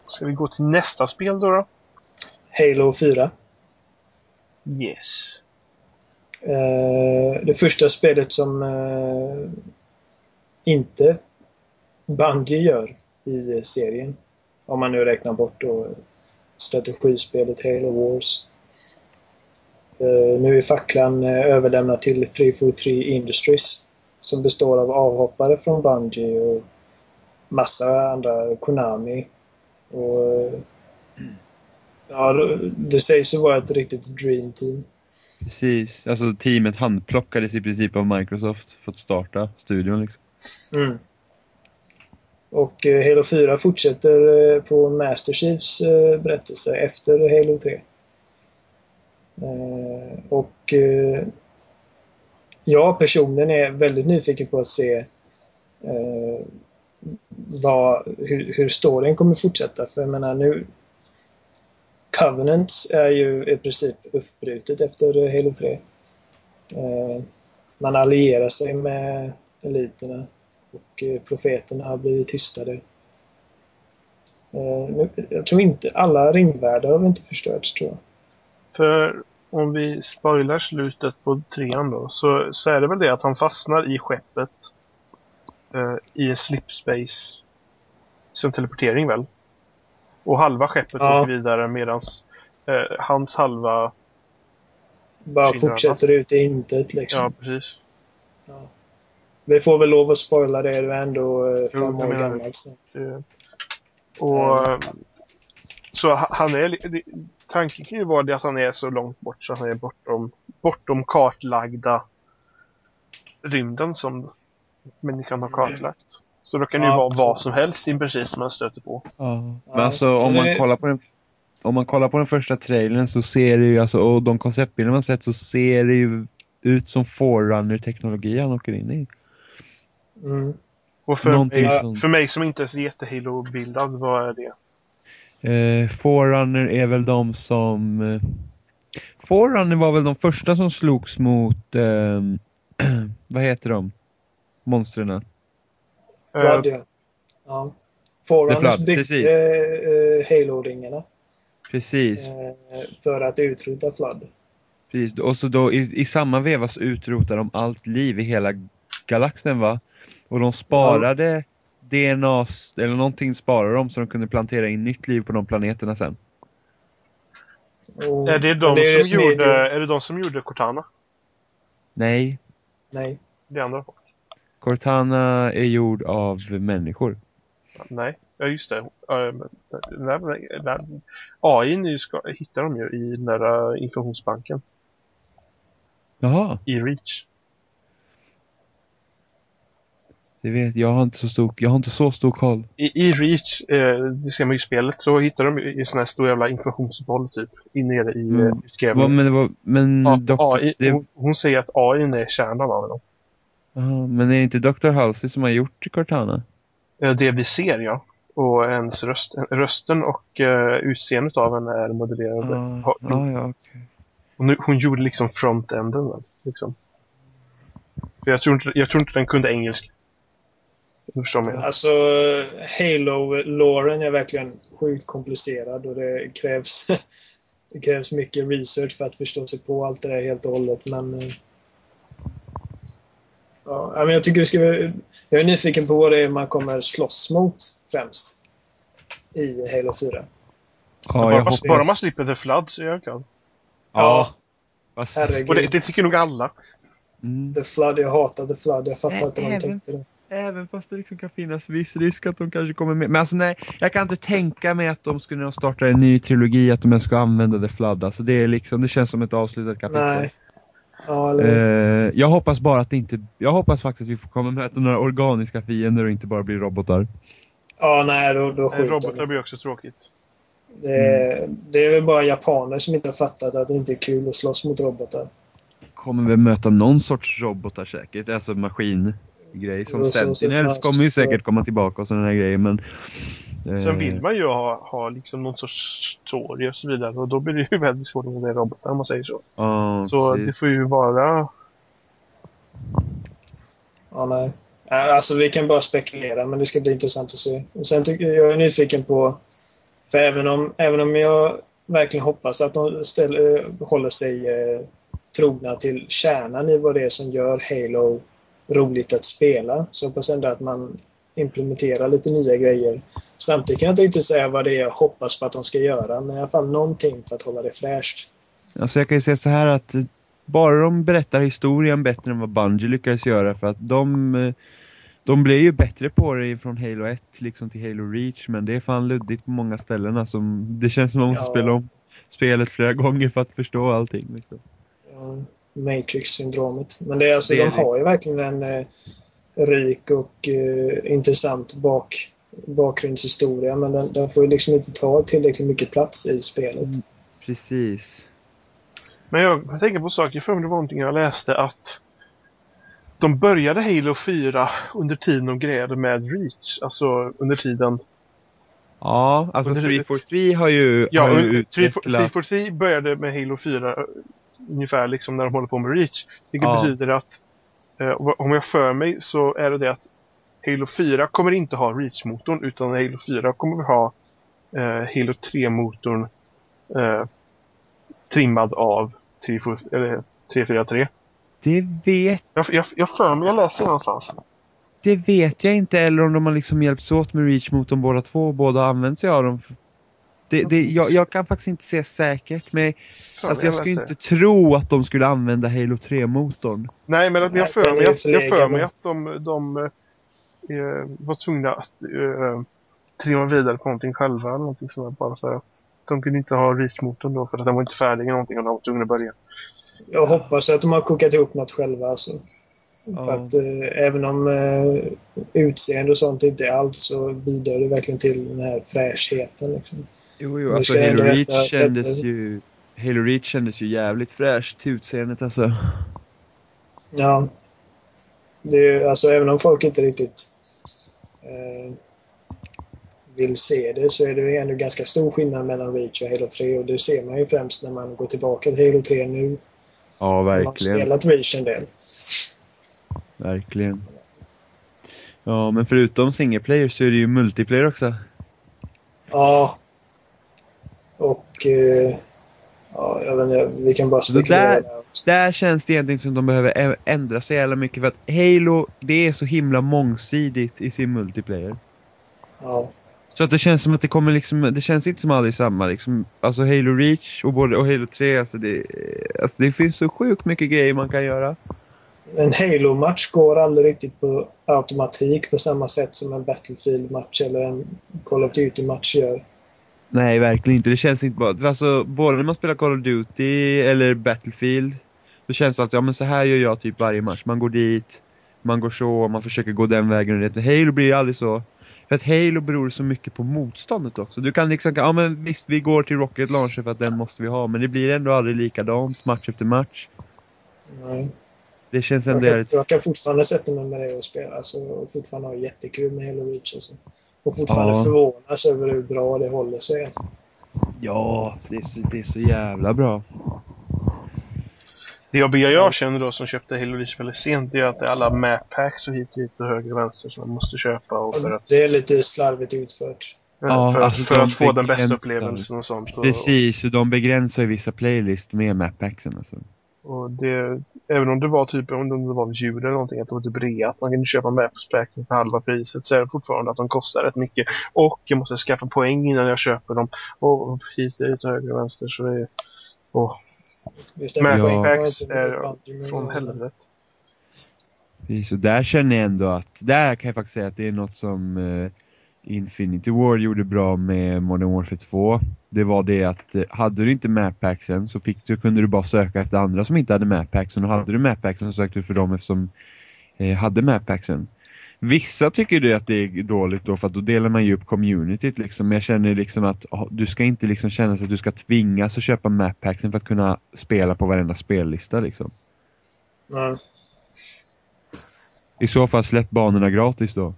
[SPEAKER 1] Ska vi gå till nästa spel då? då?
[SPEAKER 3] Halo 4.
[SPEAKER 1] Yes.
[SPEAKER 3] Eh, det första spelet som eh, inte Bungie gör i serien. Om man nu räknar bort då strategispelet Halo Wars. Eh, nu är facklan överlämnad till 343 Industries som består av avhoppare från Bungie och massa andra, Konami. Och, ja, det sägs ju vara ett riktigt dream team.
[SPEAKER 2] Precis. Alltså teamet handplockades i princip av Microsoft för att starta studion liksom.
[SPEAKER 3] Mm. Och eh, Halo 4 fortsätter eh, på Master Chiefs eh, berättelse efter Halo 3. Eh, och eh, jag personligen är väldigt nyfiken på att se eh, vad, hur, hur storyn kommer fortsätta. För jag menar nu Covenant är ju i princip uppbrutet efter Halo 3. Eh, man allierar sig med eliterna och eh, profeterna har blivit tystade. Eh, nu- Jag tror inte alla ringvärldar har inte förstörts tror jag.
[SPEAKER 1] För om vi spoilar slutet på trean då, så, så är det väl det att han fastnar i skeppet i en slipspace som teleportering väl? Och halva skeppet
[SPEAKER 3] Ja.
[SPEAKER 1] åker vidare medans eh, hans halva,
[SPEAKER 3] Bara fortsätter ut i intet liksom.
[SPEAKER 1] ja precis.
[SPEAKER 3] Ja. Vi får väl lov att spoila det, du är ändå eh, fem år gammal. Så.
[SPEAKER 1] Eh, och
[SPEAKER 3] Mm.
[SPEAKER 1] Så ha- han är, tanken kan ju vara det att han är så långt bort så han är bortom, bortom kartlagda rymden som människan har kartlagt. Så då kan det ju
[SPEAKER 3] Ja,
[SPEAKER 1] vara vad som helst i precis som man stöter på.
[SPEAKER 2] Ja. Men alltså om man kollar på den om man kollar på den första trailern så ser det ju, alltså, och de konceptbilder man sett så ser det ju ut som Forerunner-teknologi han åker in i.
[SPEAKER 3] Mm.
[SPEAKER 1] Och för mig,
[SPEAKER 2] som-
[SPEAKER 1] för mig som inte är jätte-Halo-bildad, vad är det?
[SPEAKER 2] Eh, Forerunner är väl de som... Eh, Forerunner var väl de första som slogs mot... Eh, (clears throat) vad heter de? Monstren.
[SPEAKER 3] Flood, ja. ja. Forerunners byggde
[SPEAKER 2] precis.
[SPEAKER 3] eh, Halo-ringarna
[SPEAKER 2] Precis.
[SPEAKER 3] eh, för att utrota Flood.
[SPEAKER 2] precis. Och så då i, i samma veva så utrotar de allt liv i hela galaxen va? Och de sparade DNA, s- eller någonting sparade de så de kunde plantera in nytt liv på de planeterna sen.
[SPEAKER 3] Och,
[SPEAKER 1] är det de
[SPEAKER 3] är
[SPEAKER 1] som
[SPEAKER 3] det är
[SPEAKER 1] gjorde,
[SPEAKER 3] det-
[SPEAKER 1] är det de som gjorde Cortana?
[SPEAKER 2] Nej,
[SPEAKER 3] Nej.
[SPEAKER 1] Det andra?
[SPEAKER 2] Cortana är gjord av människor.
[SPEAKER 1] Nej, ja just det. AI nu ska, hittar de ju i den där uh, informationsbanken
[SPEAKER 2] Jaha,
[SPEAKER 1] i Reach.
[SPEAKER 2] det vet jag har inte så stor, jag har inte så stor koll.
[SPEAKER 1] I, i Reach, eh, det ser man ju i spelet, så hittar de ju i sån här stor jävla informationsboll typ. In nere i
[SPEAKER 2] Mm.
[SPEAKER 1] mm. Utgrävningen.
[SPEAKER 2] men det var, men,
[SPEAKER 1] Ja,
[SPEAKER 2] dock,
[SPEAKER 1] AI,
[SPEAKER 2] det,
[SPEAKER 1] hon, hon säger att AI är kärnan av dem.
[SPEAKER 2] Aha, men är det inte Dr. Halsey som har gjort Cortana?
[SPEAKER 1] Det vi ser ja. Och hennes röst, rösten och uh, utseendet av henne är modellerade.
[SPEAKER 2] Ah, ah, ja, okej.
[SPEAKER 1] Hon, nu- hon gjorde liksom frontenden. Liksom. För Jag, tror inte, jag tror inte den kunde engelska.
[SPEAKER 3] Alltså, Halo-låren är verkligen sjukt komplicerad och det krävs, (laughs) det krävs mycket research för att förstå sig på allt det där helt och hållet. Men, eh, ja, men jag tycker det ska Jag är nyfiken på vad det är man kommer slåss mot främst i Halo 4.
[SPEAKER 2] Ja,
[SPEAKER 1] bara, man,
[SPEAKER 2] hoppas...
[SPEAKER 1] bara man slipper The Flood så är jag glad.
[SPEAKER 2] Ja. Fast,
[SPEAKER 3] herregud.
[SPEAKER 1] Och det, det tycker nog alla.
[SPEAKER 2] mm.
[SPEAKER 3] The Flood, jag hatar The Flood. Jag fattar inte vad de
[SPEAKER 2] även-
[SPEAKER 3] tänkte. där.
[SPEAKER 2] Även fast det liksom kan finnas viss risk att de kanske kommer med. Men alltså nej, jag kan inte tänka mig att de skulle starta en ny trilogi, att de ens ska använda The Flood. Alltså det är liksom, det känns som ett avslutat kapitel.
[SPEAKER 3] Nej. Ja, eller,
[SPEAKER 2] Eh, jag hoppas bara att det inte, jag hoppas faktiskt att vi får komma möta några organiska fiender och inte bara blir robotar.
[SPEAKER 3] ja, nej, då, då skjuter
[SPEAKER 1] Robotar blir också tråkigt.
[SPEAKER 3] Det,
[SPEAKER 2] Mm.
[SPEAKER 3] det är väl bara japaner som inte har fattat att det inte är kul att slåss mot robotar.
[SPEAKER 2] Kommer väl möta någon sorts robotar säkert, alltså maskingrej. Som Sentinels kommer ju säkert komma tillbaka och sådana här grejer men... eh,
[SPEAKER 1] Sen vill man ju ha, ha liksom någon sorts story och så vidare. Och då blir det ju (laughs) väldigt svårt att vara robotar om man säger så.
[SPEAKER 2] Ja,
[SPEAKER 1] Så
[SPEAKER 2] precis.
[SPEAKER 1] det får ju vara...
[SPEAKER 3] Ja, nej. Alltså vi kan bara spekulera men det ska bli intressant att se. Och sen tycker jag, jag är nyfiken på, för även om, även om jag verkligen hoppas att de ställer, håller sig eh, trogna till kärnan i vad det är som gör Halo roligt att spela, så hoppas ändå att man implementerar lite nya grejer. Samtidigt kan jag inte riktigt säga vad det är jag hoppas på att de ska göra, men i alla fall någonting för att hålla det fräscht.
[SPEAKER 2] Alltså jag kan ju säga så här att eh, bara de berättar historien bättre än vad Bungie lyckades göra för att de eh, de blev ju bättre på det från Halo 1 liksom till Halo Reach men det är fan luddigt på många ställen alltså, det känns som man måste
[SPEAKER 3] Ja.
[SPEAKER 2] spela om spelet flera gånger för att förstå allting liksom.
[SPEAKER 3] Ja, Matrix-syndromet. Men det alltså,
[SPEAKER 2] Det
[SPEAKER 3] de har ju verkligen en eh, rik och eh, intressant bak, bakgrundshistoria men den, den får ju liksom inte ta tillräckligt mycket plats i spelet.
[SPEAKER 2] Mm. Precis.
[SPEAKER 1] Men jag, jag tänker på saker, för det var någonting jag läste att de började Halo 4 under tiden de grejade med Reach. Alltså under tiden...
[SPEAKER 2] Ja, alltså
[SPEAKER 1] Under-
[SPEAKER 2] 343 har ju,
[SPEAKER 1] Ja,
[SPEAKER 2] har ju utvecklat...
[SPEAKER 1] 343 började med Halo 4 eh, ungefär liksom när de håller på med Reach. Vilket
[SPEAKER 2] Ja.
[SPEAKER 1] betyder att om jag för mig så är det det att Halo 4 kommer inte ha Reach-motorn utan Halo 4 kommer ha eh, Halo 3-motorn eh, trimmad av 343. eller 343.
[SPEAKER 2] Det vet,
[SPEAKER 1] Jag, jag, jag för mig, jag läser någonstans.
[SPEAKER 2] det vet jag inte eller om de har liksom hjälpts åt med Reach mot de båda två och båda använt sig av dem. Det, det, jag, jag kan faktiskt inte säga säkert men
[SPEAKER 1] För
[SPEAKER 2] alltså
[SPEAKER 1] mig
[SPEAKER 2] jag skulle inte tro att de skulle använda Halo 3-motorn.
[SPEAKER 1] Nej, men att jag för mig att, jag för mig att de, de eh, var tvungna att eh, trilla vidare på någonting själva eller någonting sånt bara för att de kunde inte ha Reach-motorn då för att den var inte färdig eller någonting och de var tvungna att börja.
[SPEAKER 3] Jag hoppas att de har kokat ihop något själva. Alltså.
[SPEAKER 2] Ja.
[SPEAKER 3] Att, eh, även om eh, utseende och sånt inte är allt så bidrar det verkligen till den här fräschheten. Liksom.
[SPEAKER 2] Jo, jo, alltså Halo Reach kändes ju... Halo Reach kändes ju jävligt fräscht till utseendet alltså.
[SPEAKER 3] Ja. Det är, alltså, även om folk inte riktigt eh, vill se det så är det ju ändå ganska stor skillnad mellan Reach och Halo 3 och det ser man ju främst när man går tillbaka till Halo 3 nu.
[SPEAKER 2] Ja,
[SPEAKER 3] Man har
[SPEAKER 2] verkligen.
[SPEAKER 3] spelat Reach en del.
[SPEAKER 2] Verkligen. Ja, men förutom single player så är det ju multiplayer också.
[SPEAKER 3] Ja. Och eh, ja, jag vet inte, vi kan bara
[SPEAKER 2] Så
[SPEAKER 3] spekulera.
[SPEAKER 2] där-
[SPEAKER 3] där.
[SPEAKER 2] Där känns det egentligen som de behöver ändra så jävla mycket för att Halo, det är så himla mångsidigt i sin multiplayer.
[SPEAKER 3] Ja.
[SPEAKER 2] Så att det känns som att det kommer liksom, det känns inte som aldrig samma liksom. Alltså Halo Reach och, både, och Halo 3, alltså det, alltså det finns så sjukt mycket grejer man kan göra.
[SPEAKER 3] En Halo-match går aldrig riktigt på automatik på samma sätt som en Battlefield-match eller en Call of Duty-match gör.
[SPEAKER 2] Nej, verkligen inte. Det känns inte bara... Alltså, både när man spelar Call of Duty eller Battlefield, då känns det alltid, ja men så här gör jag typ varje match. Man går dit, man går så, man försöker gå den vägen. och det. Halo blir aldrig så. För att Halo beror så mycket på motståndet också. Du kan liksom, ja men visst vi går till Rocket Launcher för att den måste vi ha, men det blir ändå aldrig likadant match efter match.
[SPEAKER 3] Nej.
[SPEAKER 2] Det känns
[SPEAKER 3] Jag
[SPEAKER 2] ändå
[SPEAKER 3] kan,
[SPEAKER 2] jävligt...
[SPEAKER 3] jag kan fortfarande sätta mig med det och spela. Alltså, och fortfarande ha jättekul med Halo Reach. Alltså. Och fortfarande
[SPEAKER 2] Ja.
[SPEAKER 3] förvånas över hur bra det håller sig.
[SPEAKER 2] Ja, det är, så, det är så jävla bra.
[SPEAKER 1] Det jobbiga jag känner då som köpte Halo Reach väldigt sent är att det är alla map packs och hit och dit och höger och vänster som man måste köpa och för att,
[SPEAKER 3] Det är lite slarvigt utfört.
[SPEAKER 2] Ja,
[SPEAKER 1] för,
[SPEAKER 2] alltså
[SPEAKER 1] för
[SPEAKER 2] de
[SPEAKER 1] att få den bästa upplevelsen och sånt. Och,
[SPEAKER 2] Precis, och de begränsar ju vissa playlist med mappacksen alltså.
[SPEAKER 1] Och det, även om det var typ, om det var jul eller någonting, att det var typ rea, att man kunde köpa pack för halva priset, så är det fortfarande att de kostar rätt mycket. Och jag måste skaffa poäng innan jag köper dem. Och hit och dit och höger och vänster, så det är... Och
[SPEAKER 3] Just det,
[SPEAKER 1] map
[SPEAKER 2] Ja.
[SPEAKER 1] packs är från
[SPEAKER 3] men-
[SPEAKER 1] helvete.
[SPEAKER 2] Precis, och där känner jag ändå att, där kan jag faktiskt säga att det är något som eh, Infinity War gjorde bra med Modern Warfare 2. Det var det att eh, hade du inte mappacksen så fick du, kunde du bara söka efter andra som inte hade mappacksen och hade du mappacksen så sökte du för dem eftersom eh, hade mappacksen. Vissa tycker det att det är dåligt då för att då delar man ju upp communityt liksom. Men jag känner liksom att ah, du ska inte liksom känna sig att du ska tvingas att köpa mappacksen för att kunna spela på varenda spellista liksom.
[SPEAKER 3] Nej.
[SPEAKER 2] I så fall släpp banorna gratis då.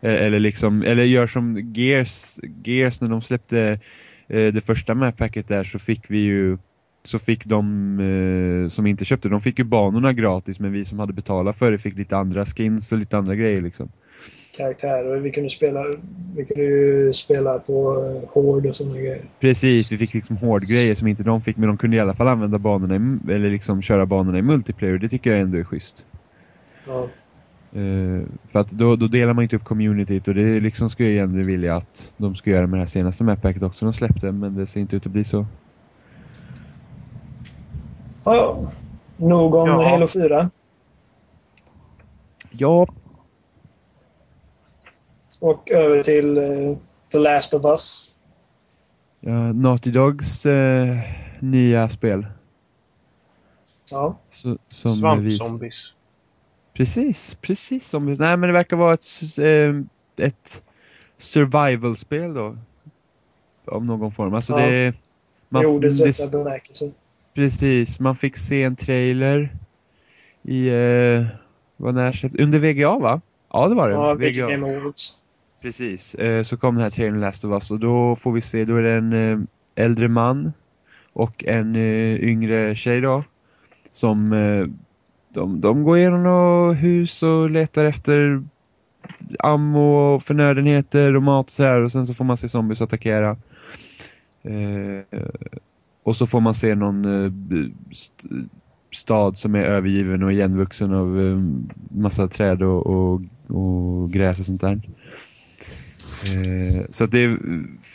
[SPEAKER 2] E- Eller liksom, eller gör som Gears, Gears när de släppte det första mappacket där så fick vi ju så fick de eh, som inte köpte, de fick ju banorna gratis men vi som hade betalat för det fick lite andra skins och lite andra grejer liksom.
[SPEAKER 3] Karaktärer. Vi kunde spela, vi kunde ju spela på eh, Horde och sådana grejer.
[SPEAKER 2] Precis, vi fick liksom hårdgrejer som inte de fick men de kunde i alla fall använda banorna i, eller liksom köra banorna i multiplayer och det tycker jag ändå är schysst.
[SPEAKER 3] Ja.
[SPEAKER 2] Eh, för att då, då delar man inte upp communityt och det liksom skulle jag egentligen vilja att de ska göra med det här senaste mappacket också de släppte men det ser inte ut att bli så.
[SPEAKER 3] Ja, nog om
[SPEAKER 1] Ja.
[SPEAKER 3] Halo 4.
[SPEAKER 2] Ja,
[SPEAKER 3] Och över till eh, The Last of Us.
[SPEAKER 2] ja Naughty Dogs eh, nya spel.
[SPEAKER 3] Ja.
[SPEAKER 2] Så, som vis-
[SPEAKER 1] Svampzombies.
[SPEAKER 2] Precis, precis som Nej men det verkar vara ett, eh, ett survival-spel då. Av någon form. Alltså
[SPEAKER 3] Ja.
[SPEAKER 2] det...
[SPEAKER 3] I ordets
[SPEAKER 2] det-
[SPEAKER 3] rätta bemärkelse.
[SPEAKER 2] Precis, man fick se en trailer i, eh, vad när under VGA va? Ja det var det.
[SPEAKER 3] Ja,
[SPEAKER 2] VGA.
[SPEAKER 3] Game Awards.
[SPEAKER 2] Precis, eh, så kom den här trailern Last of Us och då får vi se, då är det en eh, äldre man och en eh, yngre tjej då. Som, eh, de, de går igenom några hus och letar efter ammo och förnödenheter och mat och så här och sen så får man se zombies attackera. Eh, och så får man se någon eh, st stad som är övergiven och igenvuxen av eh, massa träd och, och, och gräs och sånt där. Eh, så att det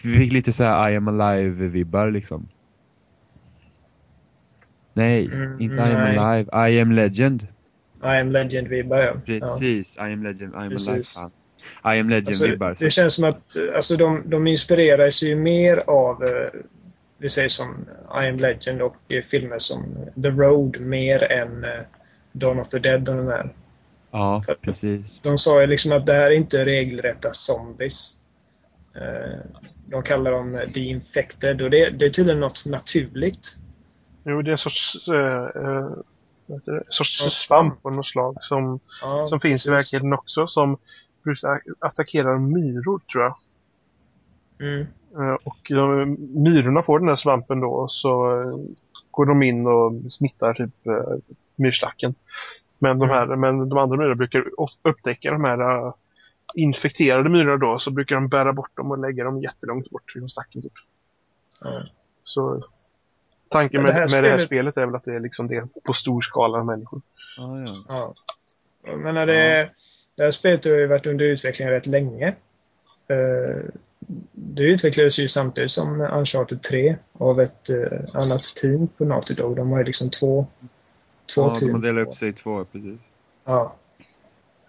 [SPEAKER 2] vi fick lite så här I am alive-vibbar liksom. Nej,
[SPEAKER 3] Mm,
[SPEAKER 2] inte I am
[SPEAKER 3] nej.
[SPEAKER 2] alive, I am legend.
[SPEAKER 3] I am Legend-vibbar ja. ja.
[SPEAKER 2] Precis, I am legend, I am alive.
[SPEAKER 3] Precis.
[SPEAKER 2] Fan. I am Legend-vibbar.
[SPEAKER 3] Alltså, det känns som att alltså, de, de inspirerar sig ju mer av eh, vi säger som I am Legend och eh, filmer som The Road mer än eh, Dawn of the Dead och de här.
[SPEAKER 2] Ja, precis.
[SPEAKER 3] De sa ju liksom att det här är inte regelrätta zombies. De kallar dem The Infected och det, det är tydligen något naturligt.
[SPEAKER 1] Jo, det är en sorts, äh, äh, det, sorts ja. svamp av något slag som, ja, som finns i verkligheten också som attackerar myror tror jag.
[SPEAKER 3] Mm.
[SPEAKER 1] Och de, myrorna får den här svampen då och så går de in och smittar typ myrstacken. Men de, här, mm. men de andra myrorna brukar upptäcka de här infekterade myrorna då så brukar de bära bort dem och lägga dem jättelångt bort från stacken. Typ.
[SPEAKER 3] Mm.
[SPEAKER 1] Så tanken med det, här, med det här spelet är väl att det är liksom det på stor skala av människor.
[SPEAKER 2] Ah, ja.
[SPEAKER 3] ja. Jag menar det, det här spelet har ju varit under utveckling rätt länge. Uh, det utvecklades ju samtidigt som Uncharted 3 av ett uh, annat team på Naughty Dog. De var ju liksom två två
[SPEAKER 2] ja,
[SPEAKER 3] team.
[SPEAKER 2] Ja, de delar upp sig i två, precis.
[SPEAKER 3] Ja.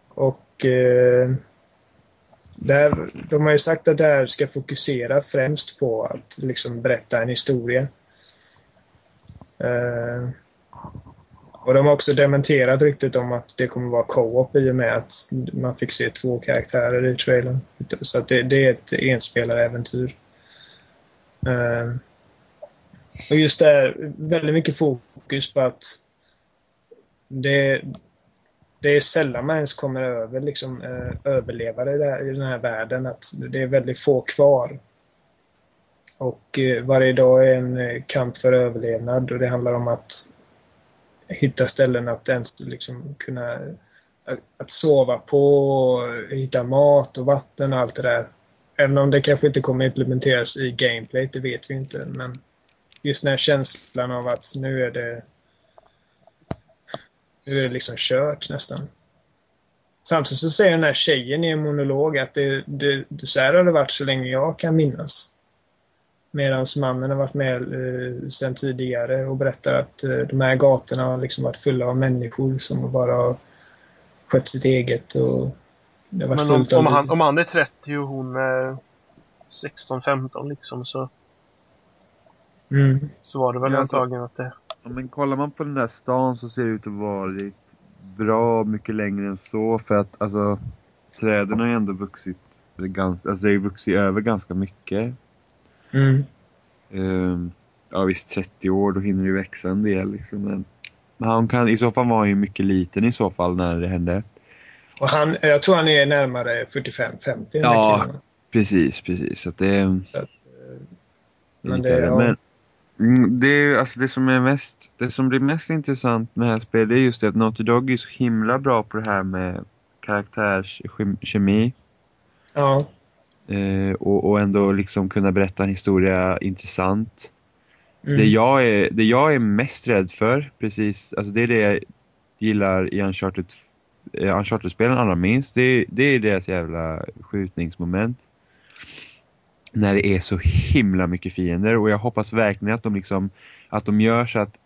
[SPEAKER 3] Och eh, där, de har ju sagt att det här ska fokusera främst på att liksom berätta en historia. Eh, och de har också dementerat ryktet om att det kommer vara co-op i och med att man fick se två karaktärer i trailern. Så att det, det är ett enspelaräventyr. Eh, och just det här, väldigt mycket fokus på att det, det är sällan man ens kommer över liksom, eh, överlevare där, i den här världen. Att det är väldigt få kvar. Och eh, varje dag är en eh, kamp för överlevnad och det handlar om att hitta ställen att ens liksom kunna att, att sova på, hitta mat och vatten och allt det där. Även om det kanske inte kommer implementeras i gameplay, det vet vi inte. Men just den här känslan av att nu är det nu är det liksom kört nästan. Samtidigt så säger den här tjejen i en monolog att det, det, det, så här har det varit så länge jag kan minnas. Medan mannen har varit med eh, sedan tidigare och berättar att eh, de här gatorna har liksom varit fulla av människor som bara har skött sitt eget. Och
[SPEAKER 1] det har varit Men om, om, han, om han är 30 och hon är 16-15 liksom så...
[SPEAKER 3] Mm.
[SPEAKER 1] Så var det väl ja, antagligen att det...
[SPEAKER 2] Ja, men kollar man på den där stan så ser det ut att vara bra mycket längre än så för att alltså träden har ju ändå vuxit ganska, alltså det har ju vuxit över ganska mycket.
[SPEAKER 3] Mm.
[SPEAKER 2] Um, ja visst 30 år då hinner det växa en del liksom men, han kan, i så fall var han ju mycket liten i så fall när det hände.
[SPEAKER 3] Och han, jag tror han är närmare 45-50.
[SPEAKER 2] Ja, precis, precis. Så det, så att,
[SPEAKER 3] eh, men det, ja.
[SPEAKER 2] men, Mm, det, är, alltså det, som är mest, det som blir mest intressant med det här spelet är just det att Naughty Dog är så himla bra på det här med karaktärskemi.
[SPEAKER 3] Ja.
[SPEAKER 2] Eh, och, och ändå liksom kunna berätta en historia intressant. Mm. Det, jag är, det jag är mest rädd för, precis, alltså det är det jag gillar i Uncharted, eh, Uncharted-spelen allra minst. Det, det är deras jävla skjutningsmoment när det är så himla mycket fiender och jag hoppas verkligen att de liksom att de gör så att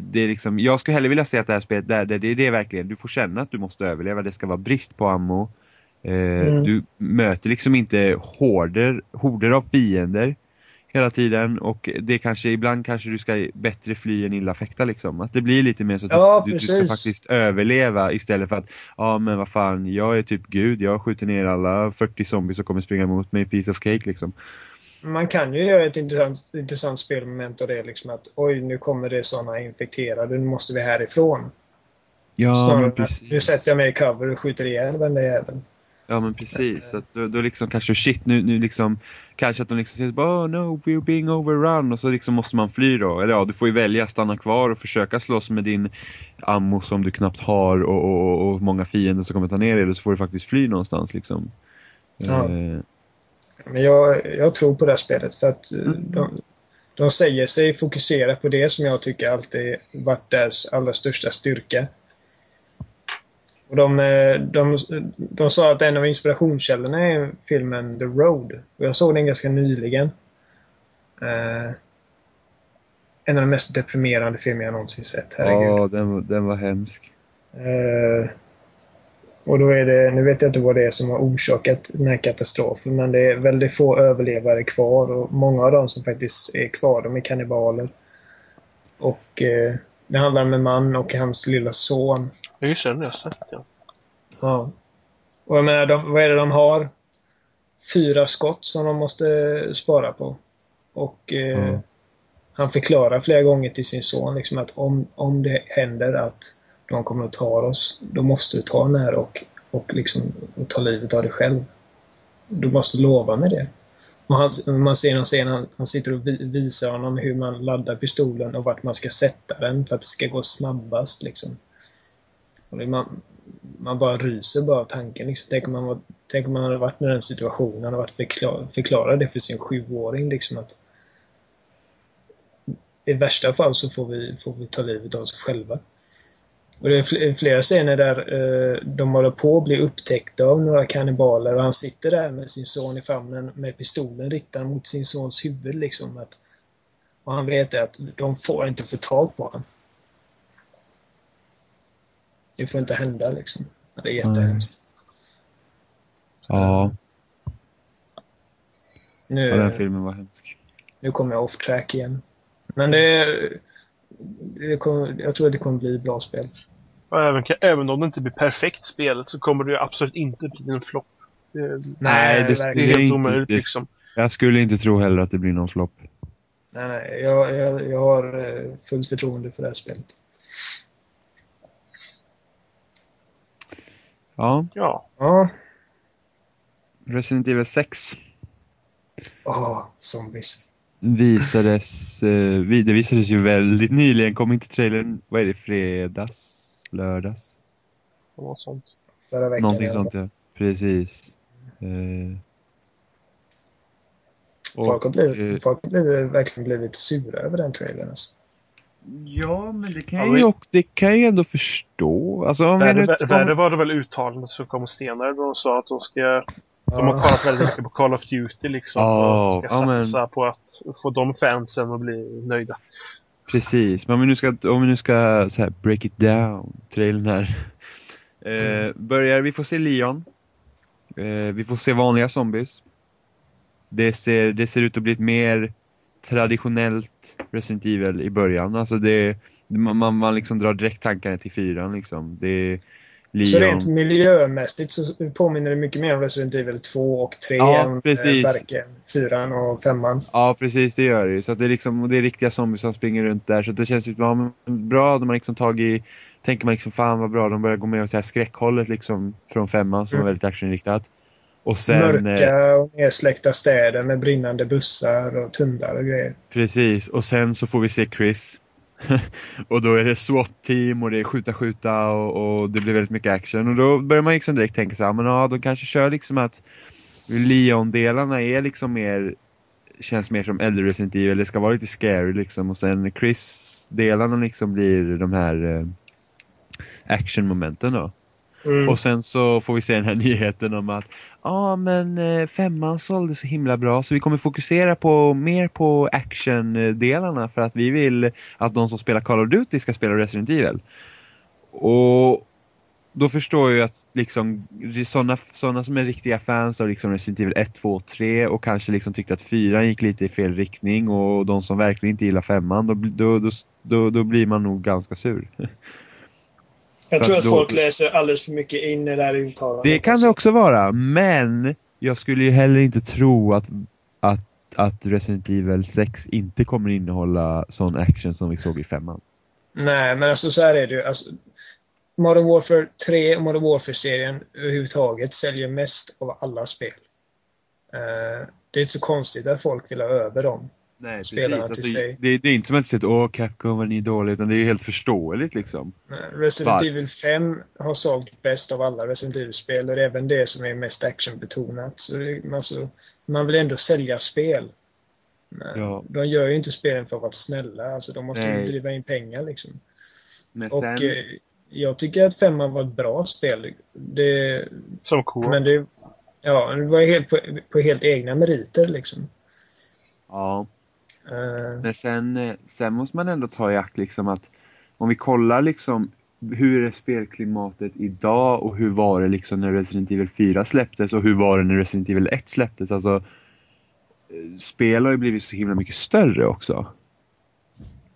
[SPEAKER 2] det är liksom, jag skulle hellre vilja säga att det här spelet, där, det, det är verkligen, du får känna att du måste överleva, det ska vara brist på ammo. Eh, mm. Du möter liksom inte horder, horder av fiender hela tiden och det kanske, ibland kanske du ska bättre fly än illa fäkta liksom. Att det blir lite mer så att
[SPEAKER 3] ja,
[SPEAKER 2] du, du, ska faktiskt överleva istället för att ja men vad fan, jag är typ gud, jag skjuter ner alla 40 zombies som kommer springa mot mig, piece of cake liksom.
[SPEAKER 3] Man kan ju göra ett intressant, intressant spelmoment av det liksom att oj nu kommer det sådana infekterade, nu måste vi härifrån.
[SPEAKER 2] Ja, Snarare men precis.
[SPEAKER 3] Nu sätter jag mig i cover och skjuter ihjäl den där jäveln.
[SPEAKER 2] Ja men precis, att då, då liksom kanske shit nu, nu liksom Kanske att de liksom säger oh no we're being overrun och så liksom måste man fly då Eller ja du får ju välja stanna kvar och försöka slåss med din ammo som du knappt har och, och, och många fiender som kommer ta ner dig eller så får du faktiskt fly någonstans liksom
[SPEAKER 3] ja. Eh. Men jag, jag tror på det här spelet för att eh, mm. de, de säger sig fokusera på det som jag tycker alltid varit deras allra största styrka och de, eh, de, de sa att en av inspirationskällorna är filmen The Road. Och jag såg den ganska nyligen. Eh, en av de mest deprimerande filmer jag någonsin sett.
[SPEAKER 2] Herregud. Ja, den, den var hemsk.
[SPEAKER 3] Eh, Och då är det, nu vet jag inte vad det är som har orsakat den här katastrofen, men det är väldigt få överlevare kvar och många av dem som faktiskt är kvar, de är kannibaler. Och eh, det handlar om en man och hans lilla son.
[SPEAKER 1] Ja, just det, den har jag sett ja.
[SPEAKER 3] Ja. Och jag menar, de, vad är det de har? Fyra skott som de måste spara på. Och eh,
[SPEAKER 2] Mm.
[SPEAKER 3] han förklarar flera gånger till sin son liksom att om, om det händer att de kommer att ta oss, då måste du ta den här och, och, liksom, och ta livet av dig själv. Du måste lova med det. Och han, man ser någon scen, han, han sitter och vi, visar honom hur man laddar pistolen och vart man ska sätta den för att det ska gå snabbast. Liksom. Och det, man, man bara ryser bara av tanken. Liksom. Tänk, om man var, tänk om man hade varit i den situationen och varit förklar, förklara det för sin sjuåring. Liksom, att I värsta fall så får vi, får vi ta livet av oss själva. Och det är fl- flera scener där eh, de håller på att bli upptäckta av några kannibaler och han sitter där med sin son i famnen med pistolen riktad mot sin sons huvud. Liksom, att, och han vet att de får inte få tag på honom. Det får inte hända liksom. Det är jättehemskt.
[SPEAKER 2] Ja,
[SPEAKER 3] Nu,
[SPEAKER 2] ja, den filmen var hemsk.
[SPEAKER 3] nu kommer jag off track igen. Men det, det kommer, jag tror att det kommer bli ett bra spel.
[SPEAKER 1] Och även, även om det inte blir perfekt spelet så kommer det absolut inte bli en flopp.
[SPEAKER 2] Nej, det-
[SPEAKER 1] det
[SPEAKER 2] det är
[SPEAKER 1] helt
[SPEAKER 2] inte-
[SPEAKER 1] omöjligt liksom.
[SPEAKER 2] Jag skulle inte tro heller att det blir någon flopp.
[SPEAKER 3] Nej, nej, jag, jag, jag har eh, fullt förtroende för det här spelet.
[SPEAKER 2] Ja,
[SPEAKER 1] Ja,
[SPEAKER 3] Ja.
[SPEAKER 2] Resident Evil 6
[SPEAKER 3] Åh, zombies.
[SPEAKER 2] Visades, eh, det visades ju väldigt nyligen, kom inte trailern, vad är det, fredags? Lördags?
[SPEAKER 1] något sånt.
[SPEAKER 3] Förra veckan.
[SPEAKER 2] Någonting sånt ja, precis. Eh,
[SPEAKER 3] Folk har,
[SPEAKER 2] och,
[SPEAKER 3] blivit,
[SPEAKER 2] eh,
[SPEAKER 3] folk har blivit, verkligen blivit sura över den trailern. Alltså.
[SPEAKER 2] Ja, men det kan,
[SPEAKER 1] Ja,
[SPEAKER 2] ju också, det kan jag ju ändå förstå. Alltså,
[SPEAKER 1] Värre,
[SPEAKER 2] tar-
[SPEAKER 1] värre var det väl uttalandet som kom senare då de sa att de ska De har kollat väldigt mycket på Call of Duty liksom.
[SPEAKER 2] Ja,
[SPEAKER 1] och ska
[SPEAKER 2] men-
[SPEAKER 1] satsa på att få de fansen att bli nöjda.
[SPEAKER 2] Precis, men om vi nu ska, om vi nu ska så här, break it down, trailern här. Eh, börjar, vi får se Leon. Eh, vi får se vanliga zombies. Det ser, det ser ut att bli ett mer traditionellt Resident Evil i början. Alltså det, man, man, man liksom drar direkt tankarna till fyran liksom. Det är
[SPEAKER 3] Så rent
[SPEAKER 2] Leon.
[SPEAKER 3] miljömässigt så påminner det mycket mer om Resident Evil 2 och 3
[SPEAKER 2] Ja,
[SPEAKER 3] än
[SPEAKER 2] precis.
[SPEAKER 3] eh, verken 4 och 5.
[SPEAKER 2] Ja, precis det gör det ju. Så det är liksom, och det är riktiga zombies som springer runt där. Så det känns ja, bra. De har liksom tagit, tänker man liksom fan vad bra. De börjar gå med åt det här skräckhållet liksom från femman som
[SPEAKER 3] Mm.
[SPEAKER 2] var väldigt actioninriktat. Och sen, eh,
[SPEAKER 3] Mörka och nedsläckta städer med brinnande bussar och tunnlar och grejer.
[SPEAKER 2] precis. Och sen så får vi se Chris. (laughs) och då är det SWAT-team och det är skjuta skjuta och, och det blir väldigt mycket action. Och då börjar man liksom direkt tänka så här, men ja, de kanske kör liksom att Leon-delarna är liksom mer känns mer som äldre Resident Evil, det ska vara lite scary liksom och sen Chris-delarna liksom blir de här eh, action-momenten då.
[SPEAKER 3] Mm.
[SPEAKER 2] Och sen så får vi se den här (laughs) nyheten om att ja ah, men eh, femman sålde så himla bra så vi kommer fokusera på mer på action-delarna för att vi vill att de som spelar Call of Duty ska spela Resident Evil. Och då förstår jag ju att liksom sådana såna som är riktiga fans av liksom Resident Evil 1, 2 och 3 och kanske liksom tyckte att 4 gick lite i fel riktning och de som verkligen inte gillar femman då, då, då, då, då blir man nog ganska sur. (laughs)
[SPEAKER 3] jag tror att
[SPEAKER 2] då-
[SPEAKER 3] folk läser alldeles för mycket in i det här uttalandet.
[SPEAKER 2] Det kan det också vara, men jag skulle ju heller inte tro att, att, att Resident Evil 6 inte kommer innehålla sån action som vi såg i femman.
[SPEAKER 3] Nej, men alltså så här är det ju. Alltså, Modern Warfare 3 och Modern Warfare-serien överhuvudtaget säljer mest av alla spel. Eh, det är inte så konstigt att folk vill ha över dem.
[SPEAKER 2] Nej,
[SPEAKER 3] Spelarna till sig.
[SPEAKER 2] det, det är inte som att säga åh Capcom vad ni dåliga, utan det är ju helt förståeligt liksom.
[SPEAKER 3] Eh, Resident
[SPEAKER 2] Var-
[SPEAKER 3] Evil 5 har sålt bäst av alla Resident Evil-spel och det är även det som är mest actionbetonat. Så det, alltså, man vill ändå sälja spel. Men
[SPEAKER 2] Ja.
[SPEAKER 3] De gör ju inte spelen för att vara snälla. Alltså, de måste ju
[SPEAKER 2] Nej.
[SPEAKER 3] driva in pengar liksom.
[SPEAKER 2] Men
[SPEAKER 3] Och
[SPEAKER 2] sen,
[SPEAKER 3] eh, jag tycker att femman var ett bra spel. Det,
[SPEAKER 1] Som cool.
[SPEAKER 3] men det, ja, det var helt på, på helt egna meriter liksom.
[SPEAKER 2] ja, men sen, eh, sen måste man ändå ta i akt liksom att om vi kollar liksom hur är spelklimatet idag och hur var det liksom när Resident Evil 4 släpptes och hur var det när Resident Evil 1 släpptes? Alltså, eh, spel har ju blivit så himla mycket större också.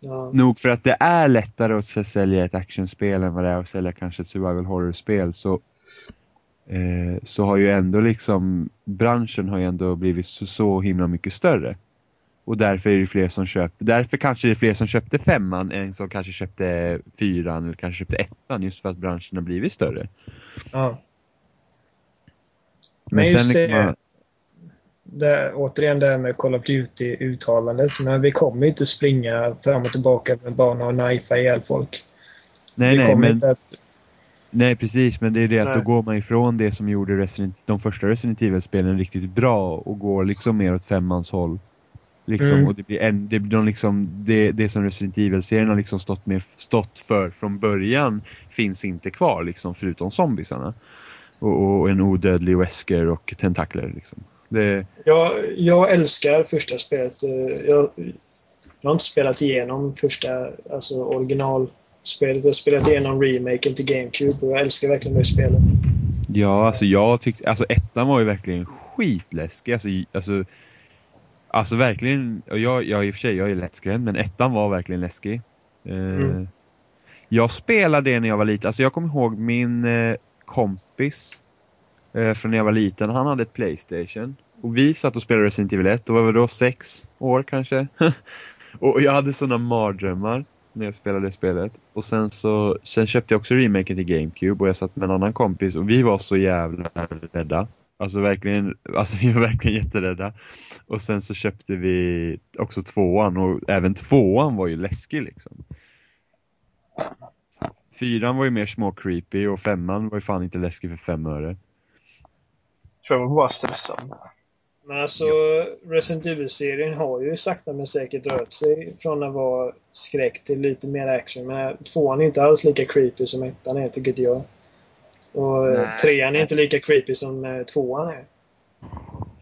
[SPEAKER 3] Ja.
[SPEAKER 2] Nog för att det är lättare att sälja ett actionspel än vad det är att sälja kanske ett survival horror-spel så, eh, så har ju ändå liksom branschen har ju ändå blivit så, så himla mycket större. Och därför är det fler som köper, därför kanske det är fler som köpte femman än som kanske köpte fyran eller kanske köpte ettan just för att branschen har blivit större.
[SPEAKER 3] Ja.
[SPEAKER 2] Men,
[SPEAKER 3] Men just
[SPEAKER 2] liksom,
[SPEAKER 3] det- Det, återigen det här med Call of Duty-uttalandet. Men vi kommer inte springa fram och tillbaka med bara och knifea ihjäl folk.
[SPEAKER 2] nej,
[SPEAKER 3] vi
[SPEAKER 2] nej, men,
[SPEAKER 3] att...
[SPEAKER 2] nej precis men det är det att
[SPEAKER 1] Nej.
[SPEAKER 2] då går man ifrån det som gjorde Resident, de första Resident Evil-spelen riktigt bra och går liksom mer åt femmans håll. Liksom,
[SPEAKER 3] Mm.
[SPEAKER 2] och det blir en, det, de liksom, det, det som Resident Evil-serien har liksom stått, med, stått för från början finns inte kvar liksom, förutom zombiesarna. Och, och en odödlig Wesker och tentakler liksom. Det,
[SPEAKER 3] Jag, jag älskar första spelet. Eh, Jag, jag har inte spelat igenom första, alltså originalspelet. Jag har spelat igenom remaken till GameCube och jag älskar verkligen det spelet.
[SPEAKER 2] Ja, alltså jag tyckte, alltså ettan var ju verkligen skitläskig. Alltså, alltså, alltså verkligen, och jag, jag i och för sig, jag är lättskrämd, men ettan var verkligen läskig. Eh,
[SPEAKER 3] Mm.
[SPEAKER 2] Jag spelade det när jag var liten, alltså jag kommer ihåg min eh, kompis eh, från när jag var liten, han hade ett Playstation. Och vi satt och spelade Resident Evil 1, då var då sex år kanske. (laughs) och jag hade sådana mardrömmar när jag spelade det spelet. Och sen så sen köpte jag också remaken till GameCube och jag satt med en annan kompis och vi var så jävla rädda. Alltså verkligen, alltså (laughs) vi var verkligen jätterädda. Och sen så köpte vi också tvåan och även tvåan var ju läskig liksom. Fyran var ju mer små creepy och femman var ju fan inte läskig för fem öre.
[SPEAKER 1] För jag var bara stressad.
[SPEAKER 3] Men alltså, Resident Evil-serien har ju sakta men säkert rört sig från att vara skräck till lite mer action. Men tvåan är inte alls lika creepy som ettan är, tycker inte jag. Och eh,
[SPEAKER 2] Nej.
[SPEAKER 3] trean är inte lika creepy som eh, tvåan är.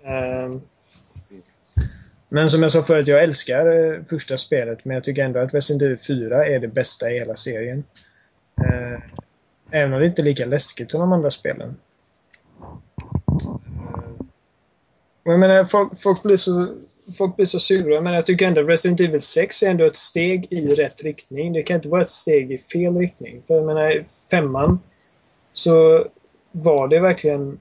[SPEAKER 3] Ehm, men som jag sa förut, jag älskar eh, första spelet, men jag tycker ändå att Resident Evil 4 är det bästa i hela serien. Även om det inte är lika läskigt som de andra spelen. Jag menar, folk, folk, blir så, folk blir så sura, men jag tycker ändå Resident Evil 6 är ändå ett steg i rätt riktning. Det kan inte vara ett steg i fel riktning. För jag menar, femman så var det verkligen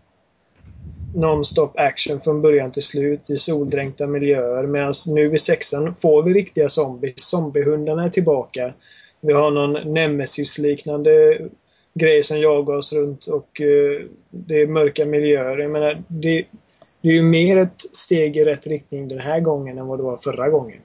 [SPEAKER 3] non-stop action från början till slut i soldränkta miljöer. Medan nu i sexan får vi riktiga zombies. Zombiehundarna är tillbaka. Vi har någon Nemesis-liknande grej som jagar oss runt och uh, det är mörka miljöer. Jag menar, det, det är ju mer ett steg i rätt riktning den här gången än vad det var förra gången.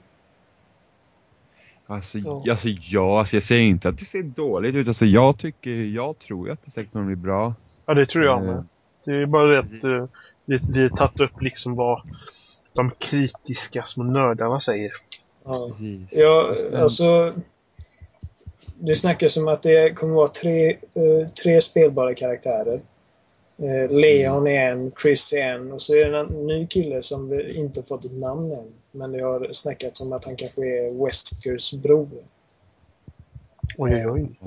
[SPEAKER 2] Alltså,
[SPEAKER 3] Ja.
[SPEAKER 2] alltså ja, alltså jag säger inte att det ser dåligt ut. Alltså jag tycker, jag tror ju att det säkert kommer bli bra.
[SPEAKER 1] Ja, det tror jag
[SPEAKER 2] Eh,
[SPEAKER 1] med. Det är bara det att uh, vi, vi har tagit upp liksom vad de kritiska små nördarna säger.
[SPEAKER 3] Ja.
[SPEAKER 2] Precis.
[SPEAKER 3] Ja,
[SPEAKER 2] sen-
[SPEAKER 3] alltså... Det snackas om att det kommer vara tre, eh, tre spelbara karaktärer. Eh, Leon är en, Chris är en och så är det en ny kille som vi inte fått ett namn än. Men det har snackats om att han kanske är Weskers bror.
[SPEAKER 1] Oj, oj, oj.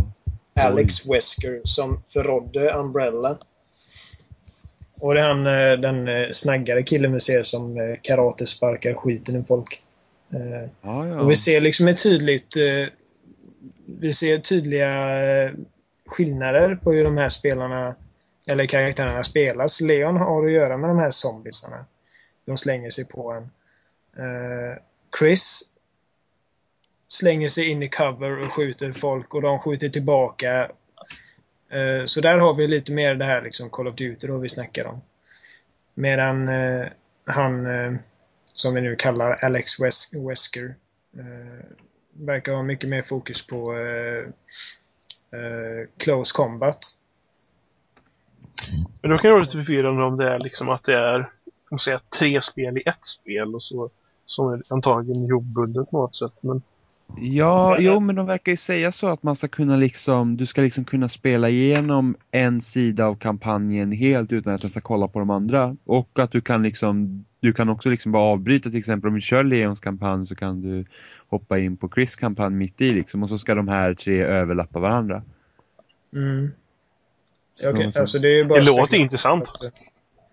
[SPEAKER 3] Alex Wesker som förrådde Umbrella. Och det är han, eh, den eh, snaggare killen vi ser som eh, karate sparkar skiten ur folk.
[SPEAKER 2] Ja, ja.
[SPEAKER 3] och vi ser liksom ett tydligt... Vi ser tydliga skillnader på hur de här spelarna, eller karaktärerna spelas. Leon har att göra med de här zombiesarna. De slänger sig på en. Eh, Chris slänger sig in i cover och skjuter folk och de skjuter tillbaka. Eh, så där har vi lite mer det här liksom Call of Duty då vi snackar om. Medan eh, han som vi nu kallar Alex Wes- Wesker verkar ha mycket mer fokus på close combat.
[SPEAKER 1] Men då kan det vara lite typ förvirrande om det är liksom att det är om säga, tre spel i ett spel och så som är antagligen ihopbundet på något sätt. Men
[SPEAKER 2] Ja, jo men de verkar ju säga så att man ska kunna liksom, du ska liksom kunna spela igenom en sida av kampanjen helt utan att du ska kolla på de andra. Och att du kan liksom, du kan också liksom bara avbryta till exempel om du kör Leons kampanj så kan du hoppa in på Chris kampanj mitt i liksom och så ska de här tre överlappa varandra.
[SPEAKER 3] Mm.
[SPEAKER 2] Så
[SPEAKER 3] Okej,
[SPEAKER 2] som-
[SPEAKER 3] alltså det är ju bara
[SPEAKER 1] Det låter intressant.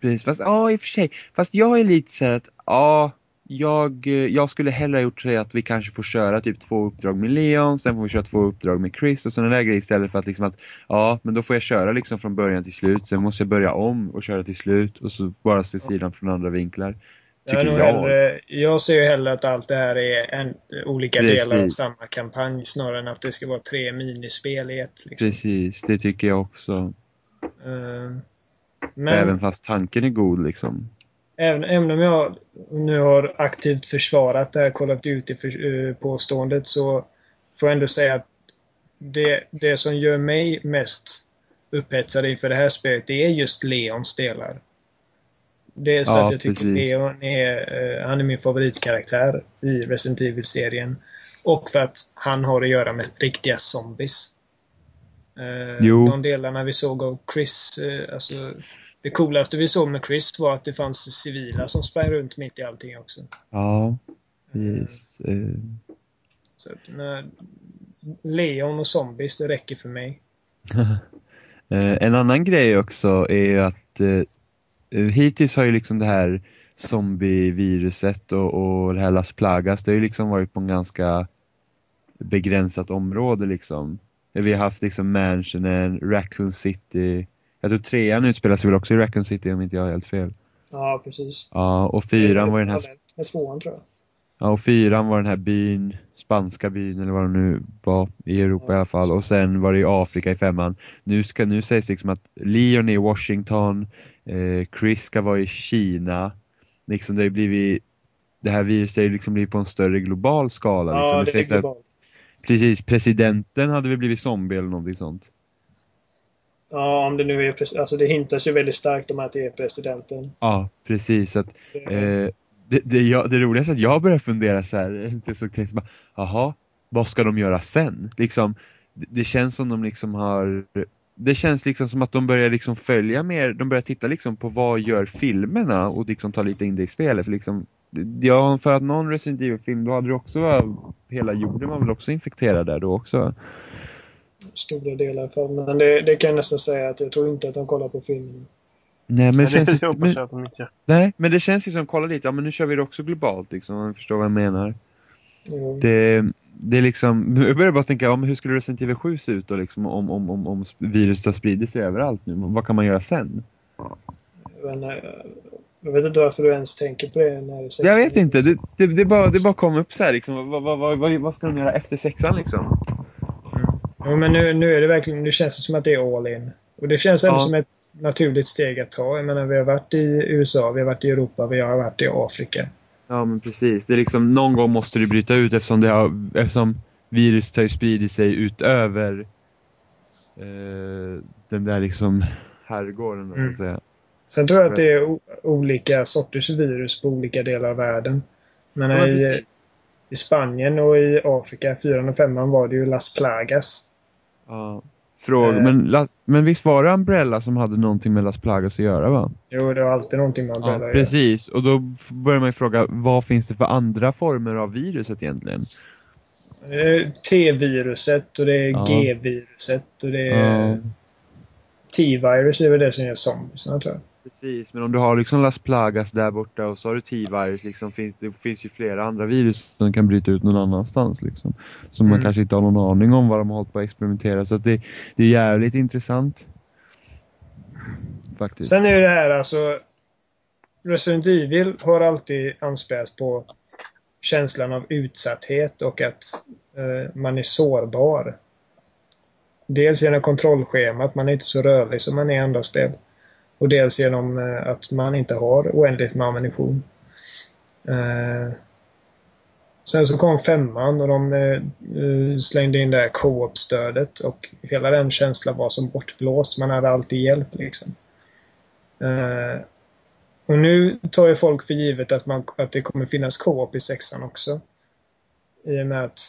[SPEAKER 2] Precis, fast ja i och för sig. Fast jag är lite så här att ja, jag, eh, jag skulle hellre ha gjort så att vi kanske får köra typ två uppdrag med Leon, sen får vi köra två uppdrag med Chris och sådana där grejer istället för att liksom att ja, men då får jag köra liksom från början till slut, sen måste jag börja om och köra till slut och så bara se sidan från andra vinklar.
[SPEAKER 3] Jag,
[SPEAKER 2] Tycker
[SPEAKER 3] nog
[SPEAKER 2] jag.
[SPEAKER 3] hellre, jag ser ju hellre att allt det här är en, olika
[SPEAKER 2] Precis.
[SPEAKER 3] delar av samma kampanj snarare än att det ska vara tre minispel i ett. Liksom.
[SPEAKER 2] Precis, det tycker jag också.
[SPEAKER 3] Eh, men
[SPEAKER 2] Även fast tanken är god liksom.
[SPEAKER 3] Även, även om jag nu har aktivt försvarat det här Call of Duty-påståendet så får jag ändå säga att det, det som gör mig mest upphetsad inför det här spelet det är just Leons delar. Dels för
[SPEAKER 2] Ja,
[SPEAKER 3] att jag tycker
[SPEAKER 2] precis.
[SPEAKER 3] Leon är, eh, han är min favoritkaraktär i Resident Evil-serien. Och för att han har att göra med riktiga zombies. Eh,
[SPEAKER 2] Jo.
[SPEAKER 3] De delarna vi såg av Chris, eh, alltså det coolaste vi såg med Chris var att det fanns civila som sprang runt mitt i allting också.
[SPEAKER 2] Ja, precis.
[SPEAKER 3] Så nej, Leon och zombies, det räcker för mig. (laughs)
[SPEAKER 2] Eh, en annan grej också är att eh, hittills har ju liksom det här zombieviruset och, och det här Las Plagas, det har ju liksom varit på en ganska begränsat område liksom. Vi har haft liksom Mansionen, Raccoon City, jag tror trean utspelar sig väl också i Raccoon City om inte jag har helt fel.
[SPEAKER 3] Ja, precis.
[SPEAKER 2] Ja, och fyran var den här
[SPEAKER 3] Med tvåan tror jag.
[SPEAKER 2] Ja, och fyran var den här byn, spanska byn eller vad det nu var, i Europa
[SPEAKER 3] Ja,
[SPEAKER 2] i alla fall. Och sen var det i Afrika i femman. Nu, ska, nu sägs det liksom att Leon är i Washington, eh, Chris ska vara i Kina. Liksom det har ju blivit, det här viruset har ju liksom blivit på en större global skala. Liksom.
[SPEAKER 3] Ja,
[SPEAKER 2] det
[SPEAKER 3] det är globalt.
[SPEAKER 2] precis, presidenten hade väl blivit zombie eller någonting sånt.
[SPEAKER 3] Ja, om det nu är Alltså det hintas ju väldigt starkt om att det är presidenten.
[SPEAKER 2] Ja, precis. Att,
[SPEAKER 3] Det-
[SPEAKER 2] Eh, det, det, jag, det roligaste är att jag börjar fundera så här, (laughs) inte så tänkte bara, jaha, vad ska de göra sen? Liksom, det, det känns som de liksom har, det känns liksom som att de börjar liksom följa mer, de börjar titta liksom på vad gör filmerna och liksom ta lite in det i spelet. För liksom, ja, för att någon Resident Evil-film, då hade du också, hela jorden var väl också infekterad där då också?
[SPEAKER 3] Stora delar fall. Men det, det kan jag nästan säga att jag tror inte att de kollar på filmen.
[SPEAKER 2] Nej, men det känns
[SPEAKER 1] det
[SPEAKER 2] inte, men,
[SPEAKER 1] jag de inte
[SPEAKER 2] nej, men det känns liksom, kolla lite, ja men nu kör vi det också globalt liksom, om du förstår vad jag menar.
[SPEAKER 3] Jo.
[SPEAKER 2] Det, det är liksom, jag börjar bara tänka, ja, men hur skulle Resident Evil 7 se ut då liksom, om, om, om, om viruset har spridit sig överallt nu? Vad kan man göra sen?
[SPEAKER 3] Men, eh, jag vet inte varför du ens tänker på det när du säger
[SPEAKER 2] Jag vet inte, det, det, det, bara, det bara kom upp så här liksom, vad, vad, vad, vad, vad ska de göra efter sexan liksom?
[SPEAKER 3] Jo, men nu, nu är det verkligen, nu känns det som att det är all in. Och det känns ändå
[SPEAKER 2] Ja.
[SPEAKER 3] som ett naturligt steg att ta. Jag menar, vi har varit i USA, vi har varit i Europa, vi har varit i Afrika.
[SPEAKER 2] Ja men precis, det är liksom, någon gång måste det bryta ut eftersom det har, eftersom viruset har spridit sig utöver eh, den där liksom herrgården då, så
[SPEAKER 3] Mm.
[SPEAKER 2] att säga.
[SPEAKER 3] Sen tror jag att det är olika sorters virus på olika delar av världen. Men
[SPEAKER 2] Ja,
[SPEAKER 3] i, i Spanien och i Afrika, 4 och 5 var det ju Las Plagas.
[SPEAKER 2] Ja. Fråga,
[SPEAKER 3] Eh.
[SPEAKER 2] men, men visst var det Umbrella som hade någonting med Las Plagas att göra va?
[SPEAKER 3] Jo, det var alltid någonting man
[SPEAKER 2] Ja,
[SPEAKER 3] började göra.
[SPEAKER 2] precis. Och då börjar man ju fråga, vad finns det för andra former av viruset egentligen?
[SPEAKER 3] Eh, T-viruset och det är
[SPEAKER 2] Ja.
[SPEAKER 3] G-viruset och det är...
[SPEAKER 2] Ja,
[SPEAKER 3] T-virus är väl det som gör zombiesarna tror jag.
[SPEAKER 2] Precis. Men om du har liksom Las Plagas där borta och så har du T-virus, liksom, finns, det finns ju flera andra virus som kan bryta ut någon annanstans. Liksom, som man
[SPEAKER 3] Mm.
[SPEAKER 2] kanske inte har någon aning om vad de har hållit på att experimentera. Så att det, det är jävligt intressant. Faktiskt.
[SPEAKER 3] Sen är det här alltså... Resident Evil har alltid anspelat på känslan av utsatthet och att eh, man är sårbar. Dels genom kontrollschemat, man är inte så rörlig som man är i andra spel. Och dels genom eh, att man inte har oändligt med ammunition. Eh, sen så kom femman och de eh, slängde in det här co-op-stödet och hela den känslan var som bortblåst. Man hade alltid hjälp liksom. Eh, och nu tar ju folk för givet att, man, att det kommer finnas co-op i sexan också. I och med att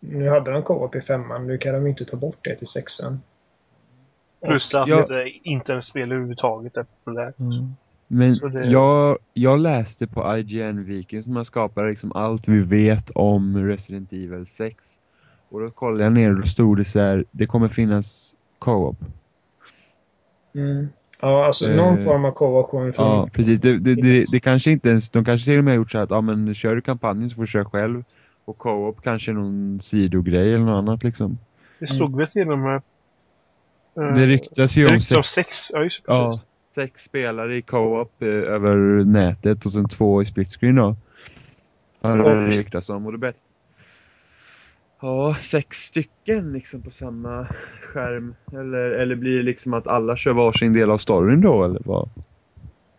[SPEAKER 3] nu hade de co-op i femman, nu kan de inte ta bort det till sexan.
[SPEAKER 1] Plus att
[SPEAKER 2] jag-
[SPEAKER 1] inte internetspel överhuvudtaget är populärt.
[SPEAKER 2] Mm. Men
[SPEAKER 1] det-
[SPEAKER 2] jag, jag läste på IGN Vikings som har skapat liksom allt vi vet om Resident Evil 6. Och då kollade jag ner och då stod det så här, det kommer finnas co-op.
[SPEAKER 3] Mm. Ja, alltså någon
[SPEAKER 2] Eh,
[SPEAKER 3] form av co-option.
[SPEAKER 2] Ja, precis. Det, det, det, det kanske inte ens, de kanske till och med har gjort så att, ja men kör du kampanjen så får du köra själv. Och co-op kanske är någon sidogrej eller något annat liksom.
[SPEAKER 1] Det slog väl till och med... eh,
[SPEAKER 2] Det ryktas ju
[SPEAKER 1] det
[SPEAKER 2] om
[SPEAKER 1] ryktas om
[SPEAKER 2] sex,
[SPEAKER 1] sex. Ja, just
[SPEAKER 2] ja, sex spelare i co-op eh, över nätet och sen två i split screen då. Har det
[SPEAKER 3] Och-
[SPEAKER 2] ryktats om. Och det bet- Ja, sex stycken liksom på samma skärm. Eller, eller blir det liksom att alla kör varsin del av storyn då eller vad?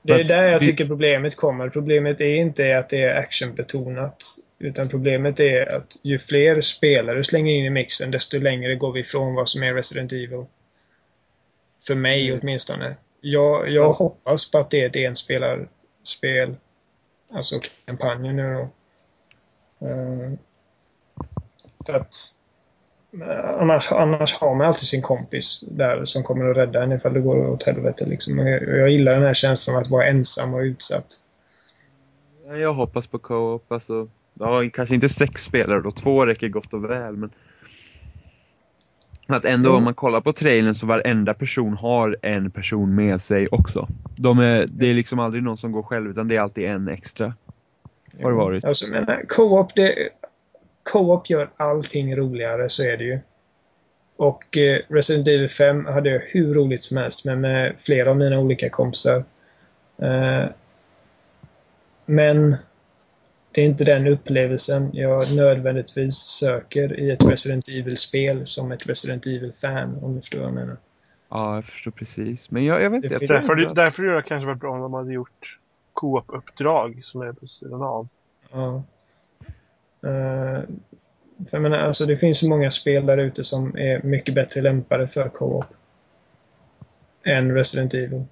[SPEAKER 3] Det är där jag tycker problemet kommer. Problemet är inte att det är actionbetonat. Utan problemet är att ju fler spelare du slänger in i mixen, desto längre går vi ifrån vad som är Resident Evil. För mig
[SPEAKER 2] Mm.
[SPEAKER 3] åtminstone. Jag, jag hoppas på att det är ett enspelarspel. Alltså kampanjen nu då. Eh, för att eh, annars, annars har man alltid sin kompis där som kommer att rädda en ifall det går åt helvete. Liksom. Jag, jag gillar den här känslan av att vara ensam och utsatt.
[SPEAKER 2] Ja, Jag hoppas på co-op. Alltså, ja, kanske inte sex spelare då. Två räcker gott och väl. Men att ändå
[SPEAKER 3] Mm.
[SPEAKER 2] om man kollar på trailern så varenda person har en person med sig också. De är, det är liksom aldrig någon som går själv utan det är alltid en extra. Har det varit.
[SPEAKER 3] Alltså, men co-op, det, co-op gör allting roligare, så är det ju. Och eh, Resident Evil 5 hade jag hur roligt som helst med, med flera av mina olika kompisar. Eh, men det är inte den upplevelsen jag nödvändigtvis söker i ett Resident Evil-spel som ett Resident Evil-fan, om du förstår vad jag menar.
[SPEAKER 2] Ja, jag förstår precis. Men jag, jag vet inte. Jag
[SPEAKER 3] Det
[SPEAKER 1] Därför, därför det kanske varit bra om de hade gjort co-op-uppdrag som är på sidan av.
[SPEAKER 3] Ja. Eh, för jag menar, alltså det finns så många spel där ute som är mycket bättre lämpade för co-op. Än Resident Evil.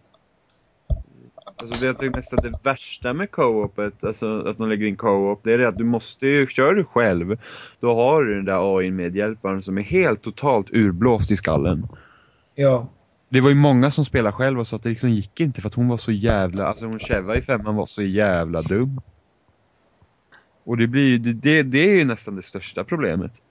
[SPEAKER 2] Alltså det jag tycker nästan det värsta med co-opet, alltså att de lägger in co-op, det är det att du måste ju, kör du själv, då har du den där AI medhjälparen som är helt totalt urblåst i skallen.
[SPEAKER 3] Ja.
[SPEAKER 2] Det var ju många som spelade själv och sa att det liksom gick inte för att hon var så jävla, alltså hon Cheva i femman var så jävla dum. Och det blir ju, det, det, det är ju nästan det största problemet.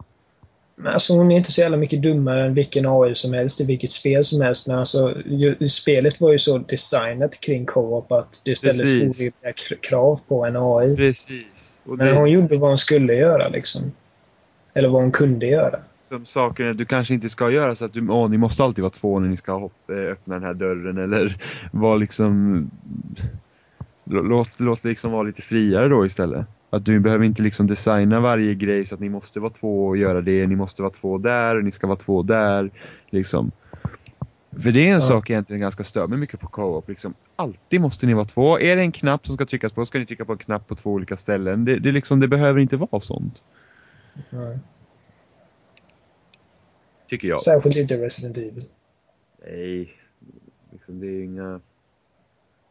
[SPEAKER 3] Men alltså hon är inte så jävla mycket dummare än vilken AI som helst i vilket spel som helst. Men alltså ju, spelet var ju så designat kring co-op att det ställdes orimliga kr- krav på en AI.
[SPEAKER 2] Precis. Och
[SPEAKER 3] Men
[SPEAKER 2] det,
[SPEAKER 3] hon gjorde vad hon skulle göra liksom. Eller vad hon kunde göra.
[SPEAKER 2] som saker du kanske inte ska göra så att du, åh, ni måste alltid vara två när ni ska hoppa, öppna den här dörren eller vara liksom låt, låt det liksom vara lite friare då istället. Att du behöver inte liksom designa varje grej så att ni måste vara två och göra det, ni måste vara två där och ni ska vara två där. Liksom. För det är en
[SPEAKER 3] Ja.
[SPEAKER 2] sak egentligen ganska stör mig mycket på co-op. Liksom. Alltid måste ni vara två. Är det en knapp som ska tryckas på ska ni trycka på en knapp på två olika ställen. Det, det, liksom, det behöver inte vara sånt.
[SPEAKER 3] Ja.
[SPEAKER 2] Tycker jag.
[SPEAKER 3] Särskilt inte Resident Evil.
[SPEAKER 2] Nej, liksom, det är inga,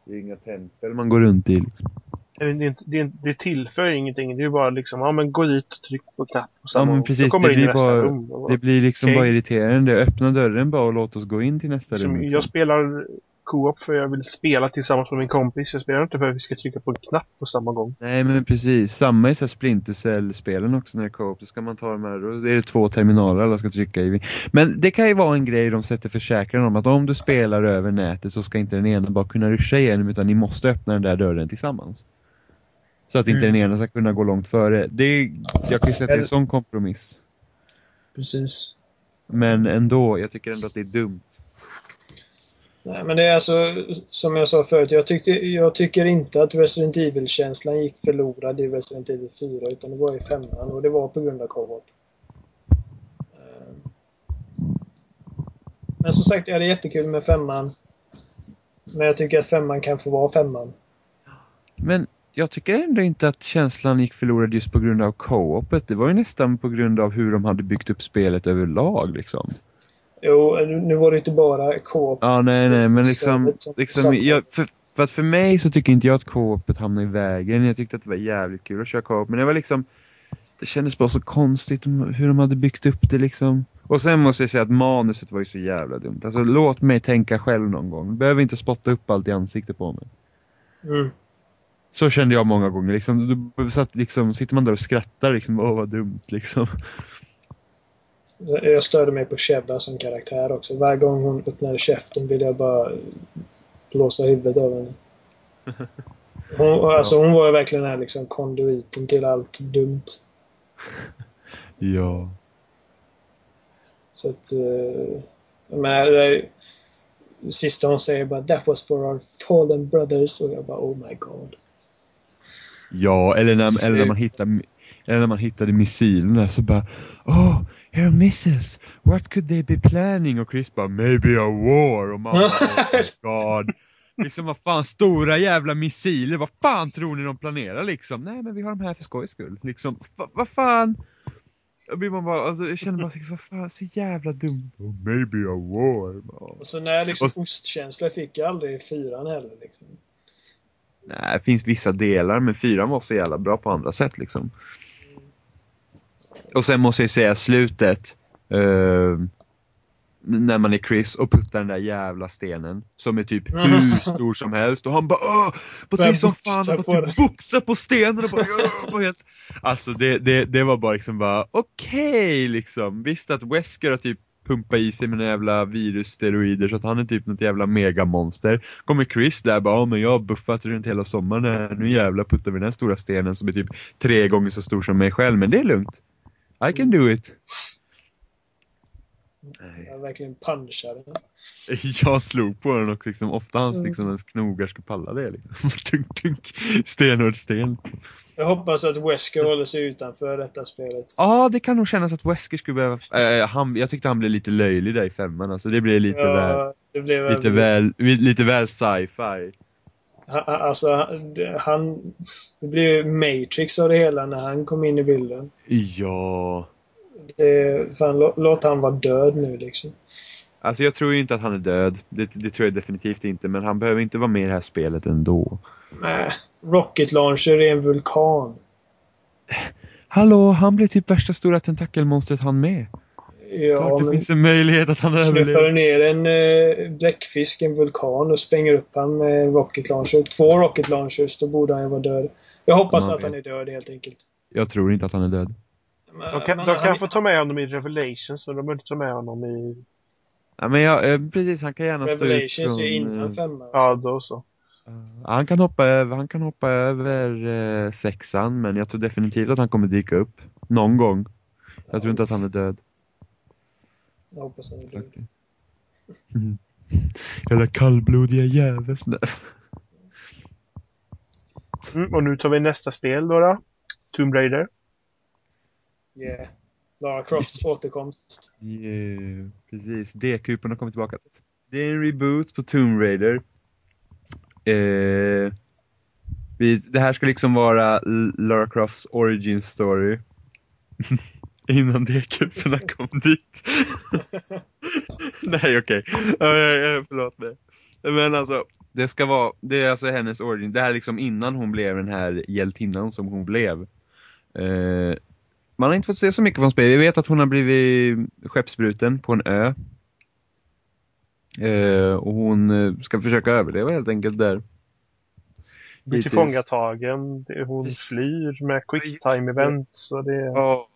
[SPEAKER 2] det är inga tempel man går runt i. Liksom.
[SPEAKER 1] Det, det, det tillför ju ingenting. Det är ju bara liksom, ja men gå dit och tryck på knapp på samma
[SPEAKER 2] men precis, det blir bara-
[SPEAKER 1] rum. Och
[SPEAKER 2] Det blir liksom
[SPEAKER 1] Okej.
[SPEAKER 2] bara irriterande. Öppna dörren bara och låt oss gå in till nästa rum. Liksom.
[SPEAKER 1] Jag spelar co-op för jag vill spela tillsammans med min kompis. Jag spelar inte för att vi ska trycka på en knapp på samma gång.
[SPEAKER 2] Nej men precis, samma i så här Splinter Cell-spelen också när det är co-op. Då ska man ta de här, då är det två terminaler alla ska trycka i. Men det kan ju vara en grej de sätter försäkran om att om du spelar över nätet så ska inte den ena bara kunna ruscha igenom utan ni måste öppna den där dörren tillsammans. Så att inte
[SPEAKER 3] Mm.
[SPEAKER 2] den ena ska kunna gå långt före. Det är, jag kan ju säga att det är en sån kompromiss.
[SPEAKER 3] Precis.
[SPEAKER 2] Men ändå, jag tycker ändå att det är dumt.
[SPEAKER 3] Nej, men det är alltså, som jag sa förut, jag, tyckte, jag tycker inte att Resident Evil-känslan gick förlorad i Resident Evil 4, utan det var i femman och det var på grund av co-op. Eh, Men som sagt, jag hade jättekul med femman. Men jag tycker att femman kan få vara femman.
[SPEAKER 2] Men jag tycker ändå inte att känslan gick förlorad just på grund av co-opet. Det var ju nästan på grund av hur de hade byggt upp spelet överlag liksom.
[SPEAKER 3] Jo, nu var det inte bara co-op.
[SPEAKER 2] Ja, nej, nej, men liksom, liksom
[SPEAKER 3] som-
[SPEAKER 2] jag, för, för att för mig så tycker inte jag att co-opet hamnade i vägen. Jag tyckte att det var jävligt kul att köra co-op, men det var liksom, det kändes bara så konstigt hur de hade byggt upp det liksom. Och sen måste jag säga att manuset var ju så jävla dumt. Alltså låt mig tänka själv någon gång. Behöver inte spotta upp allt i ansiktet på mig.
[SPEAKER 3] Mm.
[SPEAKER 2] Så kände jag många gånger. Liksom, då satt, liksom, sitter man där och skrattar liksom, åh vad dumt liksom.
[SPEAKER 3] Jag störde mig på Sheba som karaktär också. Varje gång hon öppnade käften ville jag bara blåsa huvudet av henne. (laughs) Hon, alltså, hon var ju verkligen den här liksom konduiten till allt dumt. (laughs)
[SPEAKER 2] Ja.
[SPEAKER 3] Så att... Uh, jag menar, det är, sista hon säger bara That was for our fallen brothers. Och jag bara Oh my god.
[SPEAKER 2] Ja, eller när, eller när man hittar eller när man hittade missilerna så bara Oh, here are missiles. What could they be planning? Och Chris bara Maybe a war. Och man bara Oh (laughs) god. Liksom vad fan, stora jävla missiler, vad fan tror ni de planerar liksom? Nej men vi har de här för skojs skull. Liksom, vad fan? Då blir man bara, alltså jag känner bara, vad fan, så jävla dum. Oh, maybe a war.
[SPEAKER 3] Och så när liksom och, ostkänsla fick jag aldrig i fyran heller liksom.
[SPEAKER 2] Nej, det finns vissa delar, men fyran var så jävla bra på andra sätt liksom. Mm. Och sen måste jag säga slutet. Uh, när man är Chris och puttar den där jävla stenen som är typ hur stor som helst och han bara Åh! På som fan han bara typ boxar på stenen och bara, Åh! helt... Alltså det, det, det var bara liksom bara okej okay, liksom. Visst att Wesker har typ pumpat i sig med några jävla virussteroider så att han är typ något jävla megamonster. Kommer Chris där bara, men jag har buffat runt hela sommaren nu jävla puttar vi den här stora stenen som är typ tre gånger så stor som mig själv, men det är lugnt. I can do it.
[SPEAKER 3] Jag verkligen punchade den. (laughs)
[SPEAKER 2] Jag slog på den och liksom, ofta hans mm. liksom, ens knogar ska palla det. Liksom. (laughs) Stenhård sten.
[SPEAKER 3] Jag hoppas att Wesker håller sig utanför detta spelet.
[SPEAKER 2] Ja, det kan nog kännas att Wesker skulle behöva... Äh, han, jag tyckte han blev lite löjlig där i femman. Alltså, det blev lite ja, väl... Det blev lite, väl, lite väl sci-fi.
[SPEAKER 3] Alltså, han... Det blev Matrix av det hela när han kom in i bilden.
[SPEAKER 2] Ja...
[SPEAKER 3] Det, fan, lå, låt han vara död nu liksom.
[SPEAKER 2] Alltså jag tror ju inte att han är död. Det, det, tror jag definitivt inte. Men han behöver inte vara med i det här spelet ändå.
[SPEAKER 3] Nej. Rocket Launcher är en vulkan.
[SPEAKER 2] Hallå, han blir typ värsta stora tentakelmonstret han med. Ja, Klart det men... finns en möjlighet att han överlever.
[SPEAKER 3] Knuffar ner en eh, bläckfisk, en vulkan och spränger upp han med Rocket Launcher. Två Rocket Launchers, då borde han ju vara död. Jag hoppas att han är död helt enkelt.
[SPEAKER 2] Jag tror inte att han är död.
[SPEAKER 1] De kan, de kan få ta med honom i Revelations, men de behöver inte ta med honom i...
[SPEAKER 2] Ja, men ja, eh, precis, han kan gärna stå ut
[SPEAKER 3] Revelations är innan femman.
[SPEAKER 1] Ja, då så.
[SPEAKER 2] Han kan hoppa över, han kan hoppa över eh, sexan, men jag tror definitivt att han kommer dyka upp. Någon gång. Jag tror inte att han är död.
[SPEAKER 3] Jag hoppas han är död.
[SPEAKER 2] Mm. (laughs) Jävla kallblodiga jävel. (laughs)
[SPEAKER 1] Mm, och nu tar vi nästa spel då, då. Tomb Raider.
[SPEAKER 3] Yeah. Lara Crofts (laughs) återkomst.
[SPEAKER 2] Yeah, precis. D-kupen har kommit tillbaka. Det är en reboot på Tomb Raider. Eh, det här ska liksom vara Lara Crofts origin story. (laughs) Innan D-kuperna (laughs) kom dit. Nej, okej. Okay. förlåt mig. Men alltså, det ska vara, det är alltså hennes origin. Det här är liksom innan hon blev den här hjältinnan som hon blev. Eh, man har inte fått se så mycket från spelet. Vi vet att hon har blivit skeppsbruten på en ö. Eh, och hon eh, ska försöka överleva helt enkelt där.
[SPEAKER 1] Blir tillfångatagen, hon flyr med quicktime event. Så det...
[SPEAKER 2] Ja,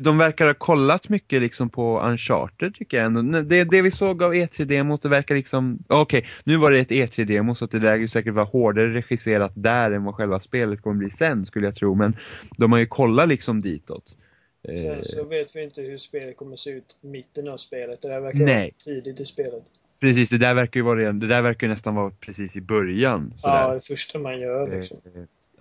[SPEAKER 2] de verkar ha kollat mycket liksom på Uncharted tycker jag ändå. Det, det vi såg av E3-demot, det verkar liksom... Okej, okay, nu var det ett E3-demo så att det lär ju säkert vara hårdare regisserat där än vad själva spelet kommer bli sen skulle jag tro. Men de har ju kollat liksom ditåt.
[SPEAKER 3] Sen eh, så vet vi inte hur spelet kommer se ut mitten av spelet. Det där verkar Nej. vara tidigt i spelet.
[SPEAKER 2] Precis, det där verkar ju vara det där verkar nästan vara precis i början.
[SPEAKER 3] Sådär. Ja, det första man gör liksom.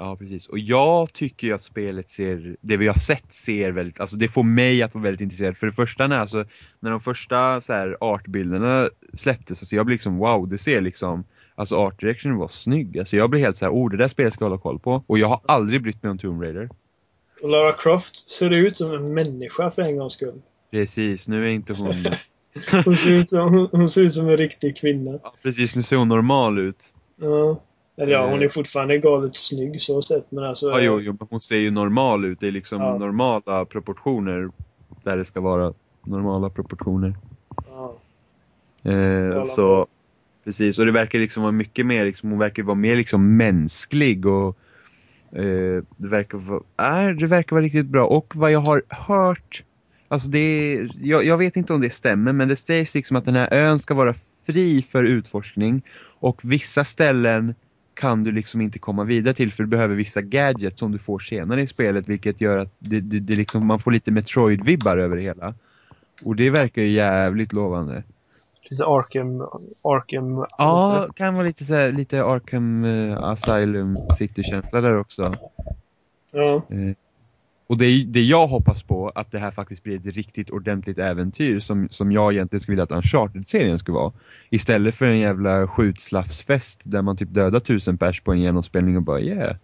[SPEAKER 2] Ja, precis. Och jag tycker ju att spelet ser, det vi har sett ser väldigt, alltså det får mig att vara väldigt intresserad. För det första när, alltså, när de första så här artbilderna släpptes, alltså jag blev liksom wow, det ser liksom, alltså art direction var snygg. Alltså jag blev helt så här, oh det där spelet ska jag hålla koll på. Och jag har aldrig brytt mig om Tomb Raider.
[SPEAKER 3] Lara Croft ser ut som en människa för en gångs skull.
[SPEAKER 2] Precis, nu är inte hon... (laughs)
[SPEAKER 3] hon, ser ut som, hon, hon ser ut som en riktig kvinna.
[SPEAKER 2] Ja, precis, nu ser hon normal ut.
[SPEAKER 3] Ja. Eller ja, hon är eh. fortfarande galet snygg så sett, men alltså...
[SPEAKER 2] Ja, jo, jo, hon ser ju normal ut. Det är liksom ja. normala proportioner där det ska vara normala proportioner. Ja. Eh, så, precis. Och det verkar liksom vara mycket mer, liksom, hon verkar vara mer liksom mänsklig och eh, det verkar vara, äh, det verkar vara riktigt bra. Och vad jag har hört Alltså det är, jag, jag vet inte om det stämmer men det sägs liksom att den här ön ska vara fri för utforskning och vissa ställen kan du liksom inte komma vidare till för du behöver vissa gadgets som du får senare i spelet vilket gör att det, det, det liksom, man får lite Metroid-vibbar över det hela. Och det verkar ju jävligt lovande.
[SPEAKER 1] Lite Arkham... Arkham...
[SPEAKER 2] Ja, kan vara lite så här, lite Arkham eh, Asylum City-känsla där också.
[SPEAKER 3] Ja.
[SPEAKER 2] Eh, och det, det jag hoppas på, att det här faktiskt blir ett riktigt ordentligt äventyr som, som jag egentligen skulle vilja att Uncharted-serien skulle vara. Istället för en jävla skjutslafsfest där man typ dödar tusen pers på en genomspelning och bara yeah.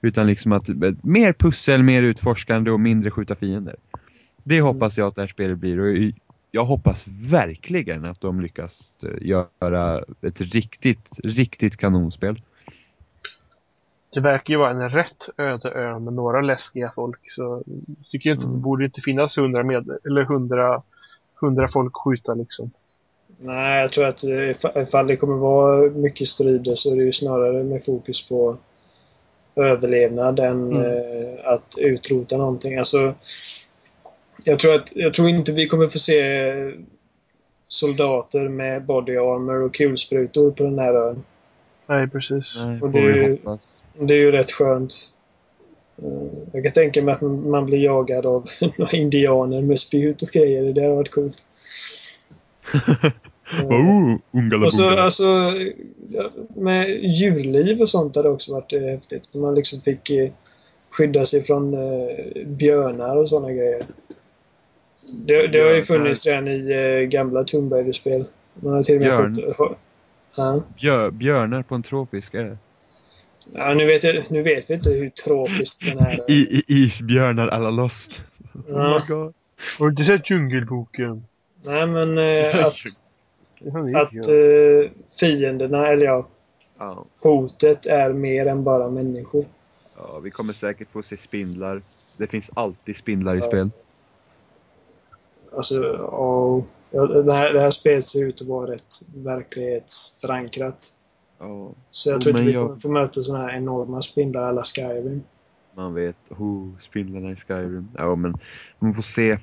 [SPEAKER 2] Utan liksom att eh, mer pussel, mer utforskande och mindre skjuta fiender. Det hoppas jag att det här spelet blir och jag hoppas verkligen att de lyckas eh, göra ett riktigt, riktigt kanonspel.
[SPEAKER 1] Det verkar ju vara en rätt öde ö med några läskiga folk. Så jag tycker inte, det borde inte finnas hundra med, eller hundra, hundra folk skjuta liksom.
[SPEAKER 3] Nej, jag tror att eh, if- ifall det kommer vara mycket strider så är det ju snarare med fokus på överlevnad än
[SPEAKER 1] Mm.
[SPEAKER 3] eh, att utrota någonting. Alltså, jag, tror att, jag tror inte vi kommer få se soldater med body armor och kulsprutor på den här ön.
[SPEAKER 1] Nej, precis.
[SPEAKER 2] Nej,
[SPEAKER 3] Och
[SPEAKER 2] får
[SPEAKER 3] det är
[SPEAKER 2] vi
[SPEAKER 3] ju-
[SPEAKER 2] hoppas.
[SPEAKER 3] Det är ju rätt skönt. Eh, Jag kan tänka mig att man blir jagad av (laughs) några indianer med spjut och grejer. Det hade varit coolt. (laughs)
[SPEAKER 2] Oh,
[SPEAKER 3] Och så alltså, med djurliv och sånt hade också varit eh, häftigt. Man liksom fick eh, skydda sig från eh, björnar och sådana grejer. Det, det har ju funnits redan i eh, gamla Tomb Raider-spel. Man har till och med
[SPEAKER 2] Björn.
[SPEAKER 3] fått... Ja.
[SPEAKER 2] Björ, björnar på en tropisk ö.
[SPEAKER 3] Ja, nu, vet jag, nu vet vi inte hur tropisk den är.
[SPEAKER 2] I, i, isbjörnar alla lost.
[SPEAKER 3] Ja.
[SPEAKER 2] Oh my god.
[SPEAKER 1] Har du inte sett Djungelboken?
[SPEAKER 3] Nej, men eh, (laughs) att, att eh, fienderna, eller ja,
[SPEAKER 2] Ja.
[SPEAKER 3] hotet är mer än bara människor.
[SPEAKER 2] ja, vi kommer säkert få se spindlar. Det finns alltid spindlar i
[SPEAKER 3] Ja.
[SPEAKER 2] spel.
[SPEAKER 3] Alltså, och, ja, det, här, det här spelet ser ut att vara rätt verklighetsförankrat.
[SPEAKER 2] Ja,
[SPEAKER 3] Så jag
[SPEAKER 2] Jo,
[SPEAKER 3] tror inte
[SPEAKER 2] men
[SPEAKER 3] vi
[SPEAKER 2] jag-
[SPEAKER 3] kommer få möta sådana här enorma spindlar alla Skyrim.
[SPEAKER 2] man vet. Oh, spindlarna i Skyrim. Ja, men man får se.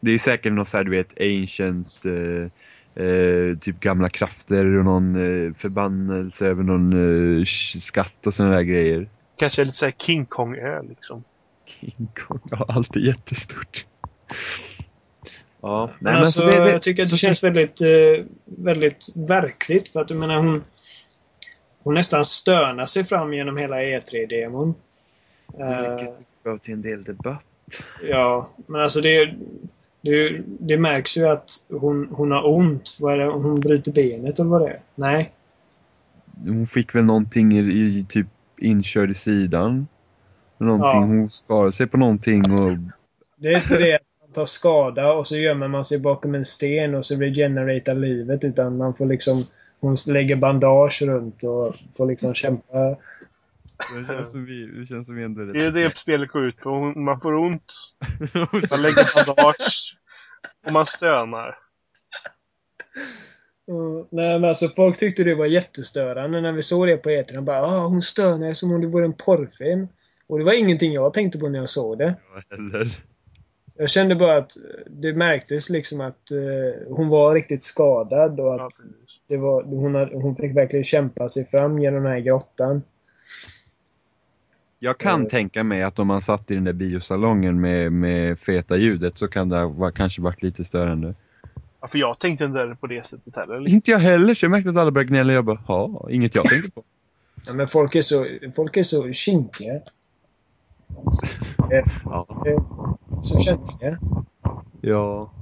[SPEAKER 2] Det är ju säkert något så här, du vet, ancient, eh, eh, typ gamla krafter och någon eh, förbannelse över någon eh, skatt och sådana där grejer.
[SPEAKER 1] Kanske lite såhär King Kong-ö liksom.
[SPEAKER 2] King Kong, ja, allt är jättestort. Ja,
[SPEAKER 3] Men alltså,
[SPEAKER 2] det- det-
[SPEAKER 3] jag tycker att det
[SPEAKER 2] så-
[SPEAKER 3] känns väldigt, eh, väldigt verkligt. För att jag menar, hon, hon nästan stönar sig fram genom hela E3-demon. Eh,
[SPEAKER 2] Vilket gav till en del debatt.
[SPEAKER 3] ja, men alltså det, det, det märks ju att hon, hon har ont. Vad är det? Hon bryter benet eller vad det är? Nej.
[SPEAKER 2] Hon fick väl någonting i, i typ inkörd i sidan. Någonting,
[SPEAKER 3] Ja.
[SPEAKER 2] hon skadade sig på någonting och
[SPEAKER 3] Det är inte det att man tar skada och så gömmer man sig bakom en sten och så regenererar livet. Utan man får liksom... Hon lägger bandage runt och får liksom kämpa.
[SPEAKER 2] det känns som vi, det känns som vi ändå är
[SPEAKER 1] Det är det spelet går ut på. Man får ont, (laughs) man lägger bandage och man stönar.
[SPEAKER 3] Mm, nej men alltså folk tyckte det var jättestörande när vi såg det på E3. De bara ah, hon stönar som om det vore en porrfilm. Och det var ingenting jag tänkte på när jag såg det.
[SPEAKER 2] Eller?
[SPEAKER 3] Jag kände bara att det märktes liksom att eh, hon var riktigt skadad och
[SPEAKER 1] Ja,
[SPEAKER 3] att
[SPEAKER 1] precis.
[SPEAKER 3] Det var, hon, hade, hon fick verkligen kämpa sig fram genom den här grottan.
[SPEAKER 2] Jag kan
[SPEAKER 3] Eh.
[SPEAKER 2] tänka mig att om man satt i den där biosalongen med, med feta ljudet så kan det ha kanske varit lite störande.
[SPEAKER 1] Ja, för jag tänkte inte på det sättet heller. Liksom.
[SPEAKER 2] Inte jag heller, så jag märkte att alla började gnälla jag bara, ja, inget jag tänkte på. (laughs)
[SPEAKER 3] Ja, men folk är så, folk är så kinkiga.
[SPEAKER 2] Ja.
[SPEAKER 3] Så känsliga.
[SPEAKER 2] Ja.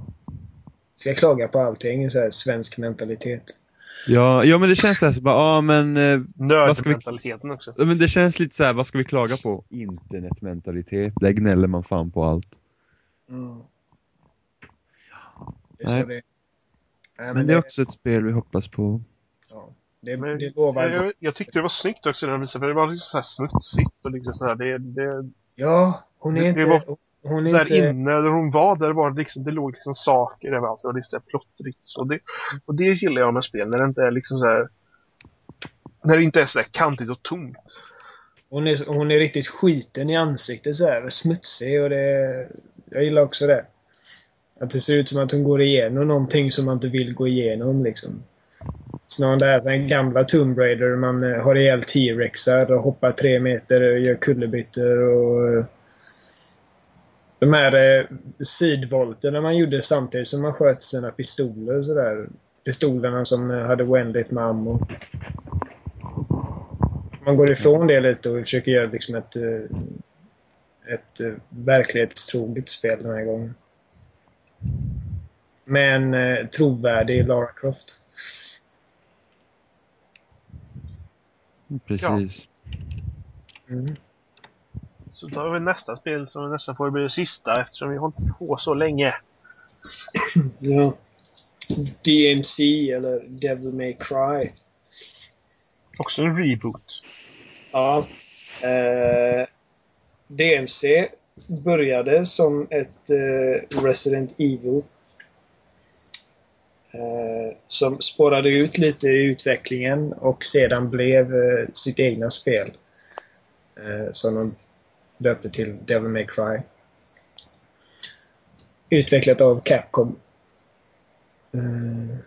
[SPEAKER 3] Ska klaga på allting. Så här, svensk mentalitet.
[SPEAKER 2] Ja, ja men det känns så här, så bara, ja men, eh,
[SPEAKER 1] Nördmentaliteten också.
[SPEAKER 2] ja, men det känns lite så här, vad ska vi klaga på? Internetmentalitet, där gnäller man fan på allt.
[SPEAKER 3] Mm.
[SPEAKER 2] Nej.
[SPEAKER 3] så det, Nej,
[SPEAKER 2] Men det är också ett spel vi hoppas på.
[SPEAKER 3] ja, det,
[SPEAKER 1] Men,
[SPEAKER 3] det lovar.
[SPEAKER 1] jag, jag tyckte det var snyggt också när de visade, för det var liksom så här smutsigt och liksom sådär. Det, det,
[SPEAKER 3] Ja, hon är
[SPEAKER 1] Det-
[SPEAKER 3] inte...
[SPEAKER 1] det var-
[SPEAKER 3] hon är
[SPEAKER 1] där
[SPEAKER 3] inte...
[SPEAKER 1] inne, där hon var, där var det liksom, det låg liksom saker överallt. Det var här plottrigt och så. Det, och det gillar jag med spel, när det inte är liksom så här. När det inte är så här kantigt och tomt.
[SPEAKER 3] Hon är, hon är riktigt skiten i ansiktet så här, smutsig och det... Jag gillar också det. Att det ser ut som att hon går igenom någonting som man inte vill gå igenom liksom. Snarare det här den gamla Tomb Raider. Man eh, har ihjäl T-rexar och hoppar tre meter och gör kullerbyttor och... De här eh, sidvolterna man gjorde samtidigt som man sköt sina pistoler och sådär. Pistolerna som eh, hade oändligt med ammo. Man går ifrån det lite och försöker göra liksom ett, eh, ett eh, verklighetstroget spel den här gången. Med en eh, trovärdig Lara Croft.
[SPEAKER 2] Precis.
[SPEAKER 3] Mm.
[SPEAKER 1] Så tar vi nästa spel som nästan får bli det sista eftersom vi har hållit på så länge.
[SPEAKER 3] Ja. DMC eller Devil May Cry.
[SPEAKER 1] Också en reboot.
[SPEAKER 3] Ja. Eh, DMC började som ett eh, Resident Evil. Eh, som spårade ut lite i utvecklingen och sedan blev eh, sitt egna spel. Eh, som de döpte till Devil May Cry. Utvecklat av Capcom. Eh,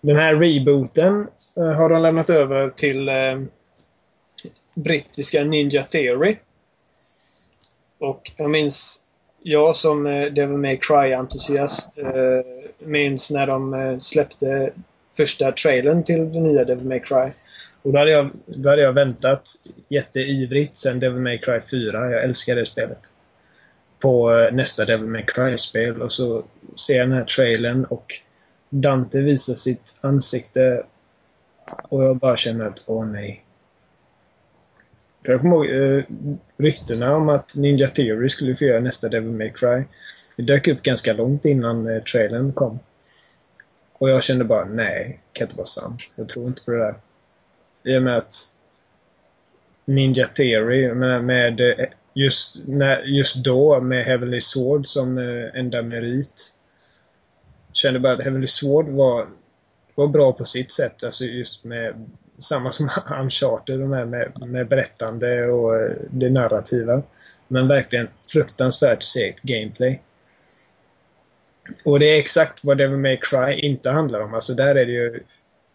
[SPEAKER 3] den här rebooten eh, har de lämnat över till eh, brittiska Ninja Theory. Och jag minns, jag som Devil May Cry-entusiast minns när de släppte första trailern till den nya Devil May Cry. Och då hade jag, då hade jag väntat jätteivrigt sen Devil May Cry 4. Jag älskar det spelet. På eh, nästa Devil May Cry-spel. Och så ser jag den här trailern och Dante visar sitt ansikte och jag bara känner att åh nej. För jag kommer ihåg eh, ryktena om att Ninja Theory skulle få göra nästa Devil May Cry. Det dök upp ganska långt innan eh, trailern kom. Och jag kände bara nej, det kan inte vara sant. Jag tror inte på det där. I och med att Ninja Theory med, med just, när, just då med Heavenly Sword som eh, enda merit kände bara att Heavenly Sword var, var bra på sitt sätt. Alltså just med samma som (laughs) Uncharted, de här med, med berättande och eh, det narrativa. Men verkligen fruktansvärt segt gameplay. Och det är exakt vad Devil May Cry inte handlar om. Alltså där är det ju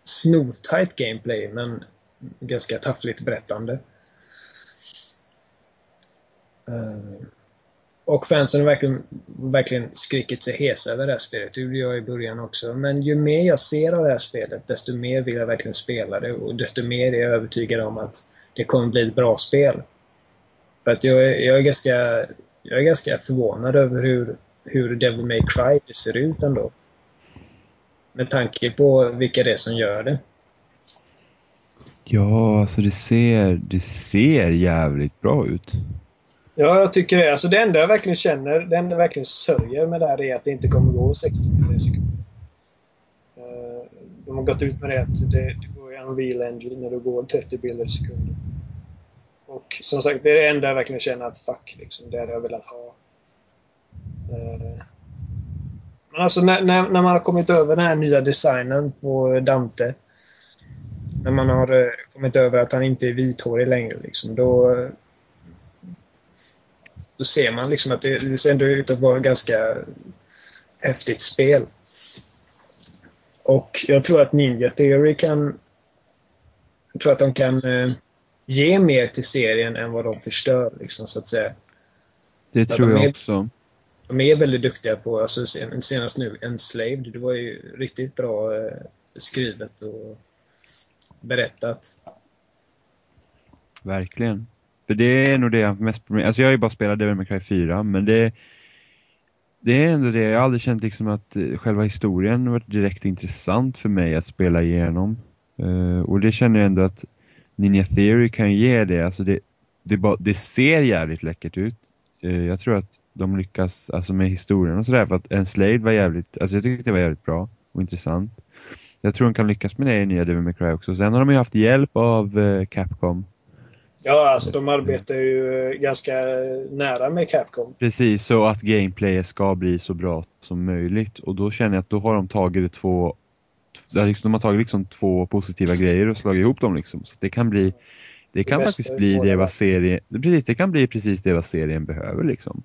[SPEAKER 3] snortajt gameplay men ganska taffligt berättande. Eh, och fansen har verkligen, verkligen skrikit sig hesa över det här spelet. Det gjorde jag i början också. Men ju mer jag ser av det här spelet, desto mer vill jag verkligen spela det. Och desto mer är jag övertygad om att det kommer bli ett bra spel. För att jag, är- jag, är, ganska, jag är ganska förvånad över hur, hur Devil May Cry ser ut ändå. Med tanke på vilka det är som gör det.
[SPEAKER 2] Ja, alltså det ser, det ser jävligt bra ut.
[SPEAKER 3] Ja, jag tycker det. Alltså det enda jag verkligen känner, det enda jag verkligen sörjer med det här är att det inte kommer gå 60 bilder i sekunden. Eh, de har gått ut med det att det, det går en wheel engine när det går 30 bilder i sekunden. Och som sagt, det är det enda jag verkligen känner att fuck, liksom, det hade jag velat ha. Eh, men alltså när, när, när man har kommit över den här nya designen på Dante. När man har eh, kommit över att han inte är vithårig längre, liksom, då, då ser man liksom att det, det ser ändå ut att vara ett ganska häftigt spel. Och jag tror att Ninja Theory kan... Jag tror att de kan eh, ge mer till serien än vad de förstör, liksom, så att säga.
[SPEAKER 2] Det tror
[SPEAKER 3] de
[SPEAKER 2] jag
[SPEAKER 3] är-
[SPEAKER 2] också.
[SPEAKER 3] De är väldigt duktiga på, alltså sen, senast nu, Enslaved, det var ju riktigt bra eh, skrivet och berättat.
[SPEAKER 2] Verkligen. För det är nog det jag har mest problem Alltså jag har ju bara spelat Devil May Cry 4, men det det är ändå det, jag har aldrig känt liksom att eh, själva historien varit direkt intressant för mig att spela igenom. Uh, och det känner jag ändå att Ninja Theory kan ge det, alltså det, det, ba, det ser jävligt läckert ut. Uh, jag tror att de lyckas alltså med historien och sådär, för att Enslaved var jävligt, alltså jag tyckte det var jävligt bra och intressant. Jag tror de kan lyckas med det i nya Devil May Cry också. Sen har de ju haft hjälp av eh, Capcom
[SPEAKER 3] Ja, alltså de arbetar ju eh, ganska nära med Capcom.
[SPEAKER 2] Precis, så att gameplayet ska bli så bra som möjligt. Och då känner jag att då har de tagit det två liksom, de har tagit liksom två positiva grejer och slagit ihop dem liksom. Så det kan bli det kan
[SPEAKER 3] bästa
[SPEAKER 2] faktiskt bli det vad serien precis, det kan bli precis det vad serien behöver liksom.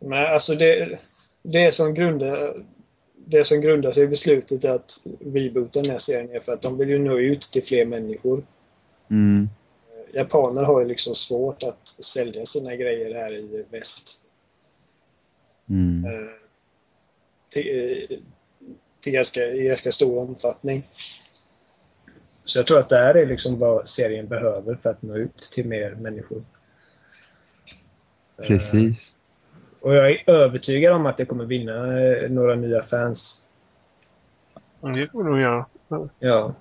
[SPEAKER 3] Men alltså det, det som grundar det som grundar sig i beslutet att reboota den här serien är för att de vill ju nå ut till fler människor.
[SPEAKER 2] Mm.
[SPEAKER 3] Japaner har ju liksom svårt att sälja sina grejer här i väst.
[SPEAKER 2] Mm.
[SPEAKER 3] Eh, till, eh, till ganska, i ganska stor omfattning. Så jag tror att det här är liksom vad serien behöver för att nå ut till mer människor. Eh,
[SPEAKER 2] Precis.
[SPEAKER 3] Och jag är övertygad om att det kommer vinna eh, några nya fans.
[SPEAKER 1] Det kommer de göra.
[SPEAKER 3] Ja.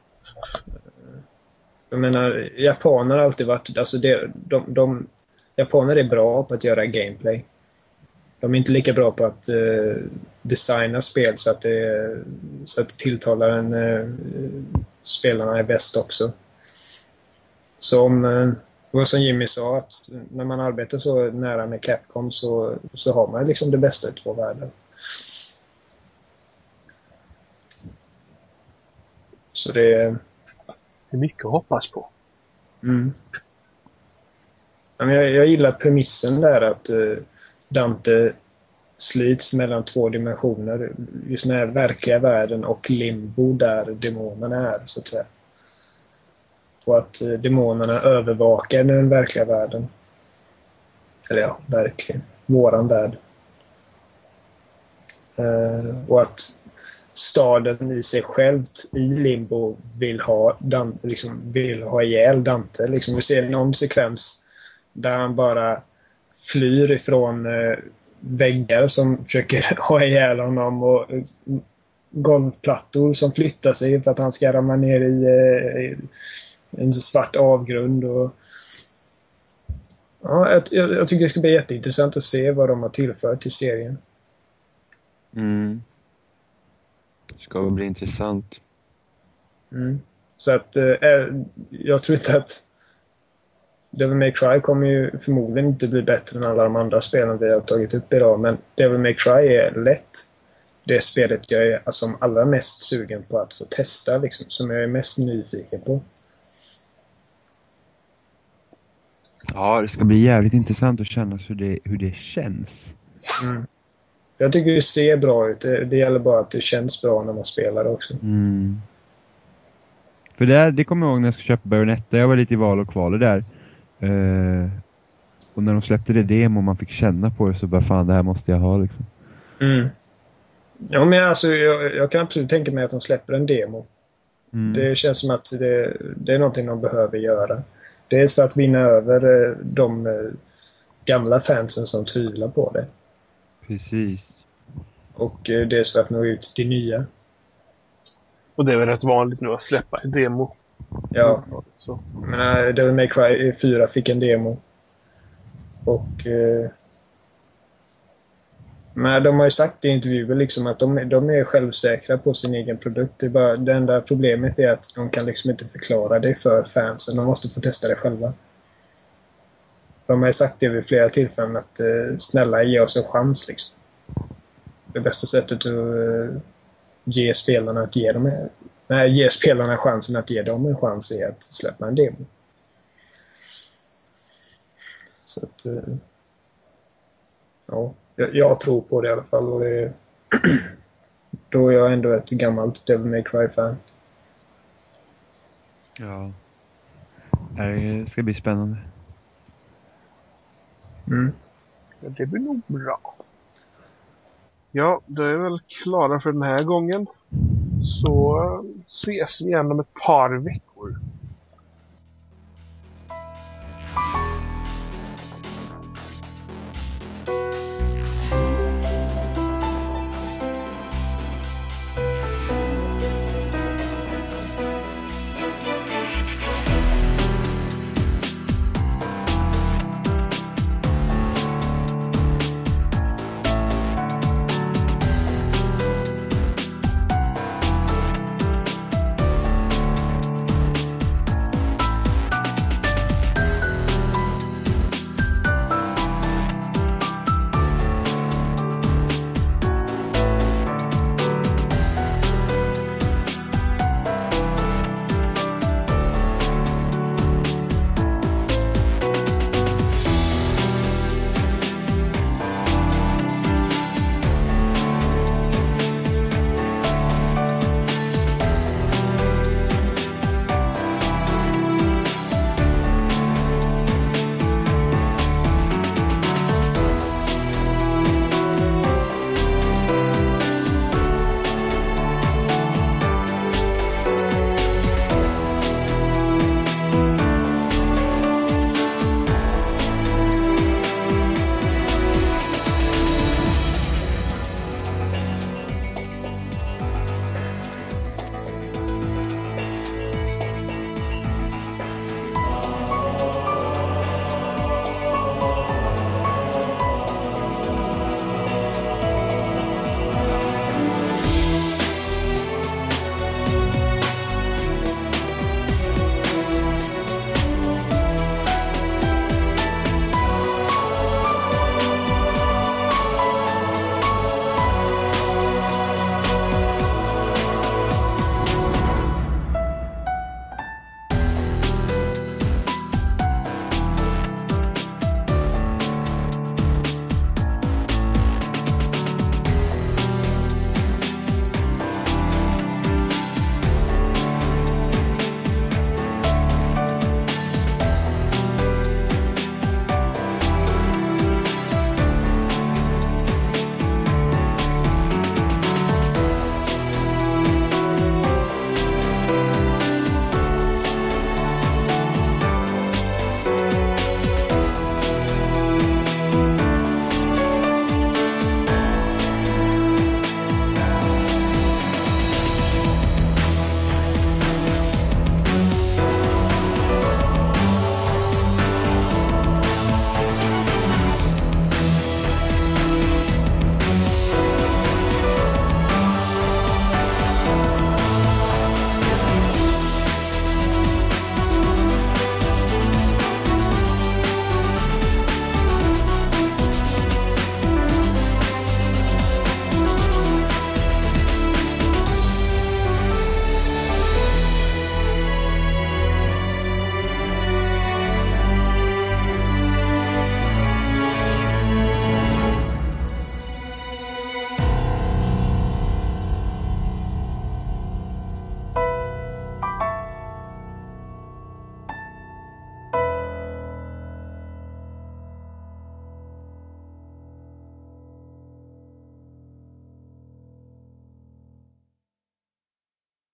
[SPEAKER 3] Jag menar, japaner har alltid varit... Alltså det, de, de, japaner är bra på att göra gameplay. De är inte lika bra på att eh, designa spel så att det, så att det tilltalar en, eh, spelarna i väst också. Så om, eh, vad som Jimmy sa, att när man arbetar så nära med Capcom så, så har man liksom det bästa i två världar. Så det...
[SPEAKER 1] Det är mycket att hoppas på.
[SPEAKER 3] Mm. Jag, jag gillar premissen där att eh, Dante slits mellan två dimensioner. Just den här verkliga världen och limbo där demonerna är, så att säga. Och att eh, demonerna övervakar den verkliga världen. Eller ja, verkligen. Våran värld. Eh, och att staden i sig självt i limbo vill ha, Dan, liksom, vill ha ihjäl Dante. Liksom, vi ser någon sekvens där han bara flyr ifrån eh, väggar som försöker (laughs) ha ihjäl honom och eh, golvplattor som flyttar sig för att han ska ramla ner i, eh, i en svart avgrund. Och, ja, jag, jag, jag tycker det ska bli jätteintressant att se vad de har tillfört till serien.
[SPEAKER 2] Mm. Det ska bli intressant.
[SPEAKER 3] Mm. Så att eh, jag tror inte att Devil May Cry kommer ju förmodligen inte bli bättre än alla de andra spelen vi har tagit upp idag. Men Devil May Cry är lätt det spelet jag är som allra mest sugen på att få testa. Liksom, som jag är mest nyfiken på.
[SPEAKER 2] Ja, det ska bli jävligt intressant att känna hur det, hur det känns.
[SPEAKER 3] Mm. Jag tycker det ser bra ut. Det, det gäller bara att det känns bra när man spelar också.
[SPEAKER 2] Mm. För det, det kommer jag ihåg när jag skulle köpa Bayonetta. Jag var lite i val och kval där. Uh, och när de släppte det demo och man fick känna på det så bara fan det här måste jag ha liksom.
[SPEAKER 3] Mm. Ja men alltså jag, jag, kan absolut tänka mig att de släpper en demo.
[SPEAKER 2] Mm.
[SPEAKER 3] Det känns som att det, det, är någonting de behöver göra. Dels för att vinna över de gamla fansen som tvivlar på det.
[SPEAKER 2] Precis.
[SPEAKER 3] Och dels för att nå ut till nya.
[SPEAKER 1] Och det är väl rätt vanligt nu att släppa en demo.
[SPEAKER 3] Ja.
[SPEAKER 1] Så.
[SPEAKER 3] Jag menar, Devil May Cry 4 fick en demo. Och... Eh, men de har ju sagt i intervjuer liksom att de, de är självsäkra på sin egen produkt. Det, bara, det enda problemet är att de kan liksom inte förklara det för fansen. De måste få testa det själva. De har ju sagt det vid flera tillfällen att eh, snälla ge oss en chans liksom. Det bästa sättet att eh, ge spelarna att ge dem nej, ge spelarna chansen att ge dem en chans är att släppa en demo. Så att, eh, ja, jag, jag, tror på det i alla fall. Och det, (clears throat) då är jag ändå ett gammalt Devil May Cry-fan.
[SPEAKER 2] Ja. Det ska bli spännande.
[SPEAKER 3] Mm.
[SPEAKER 1] Ja, det blir nog bra. Ja, då är vi väl klara för den här gången. Så ses vi igen om ett par veckor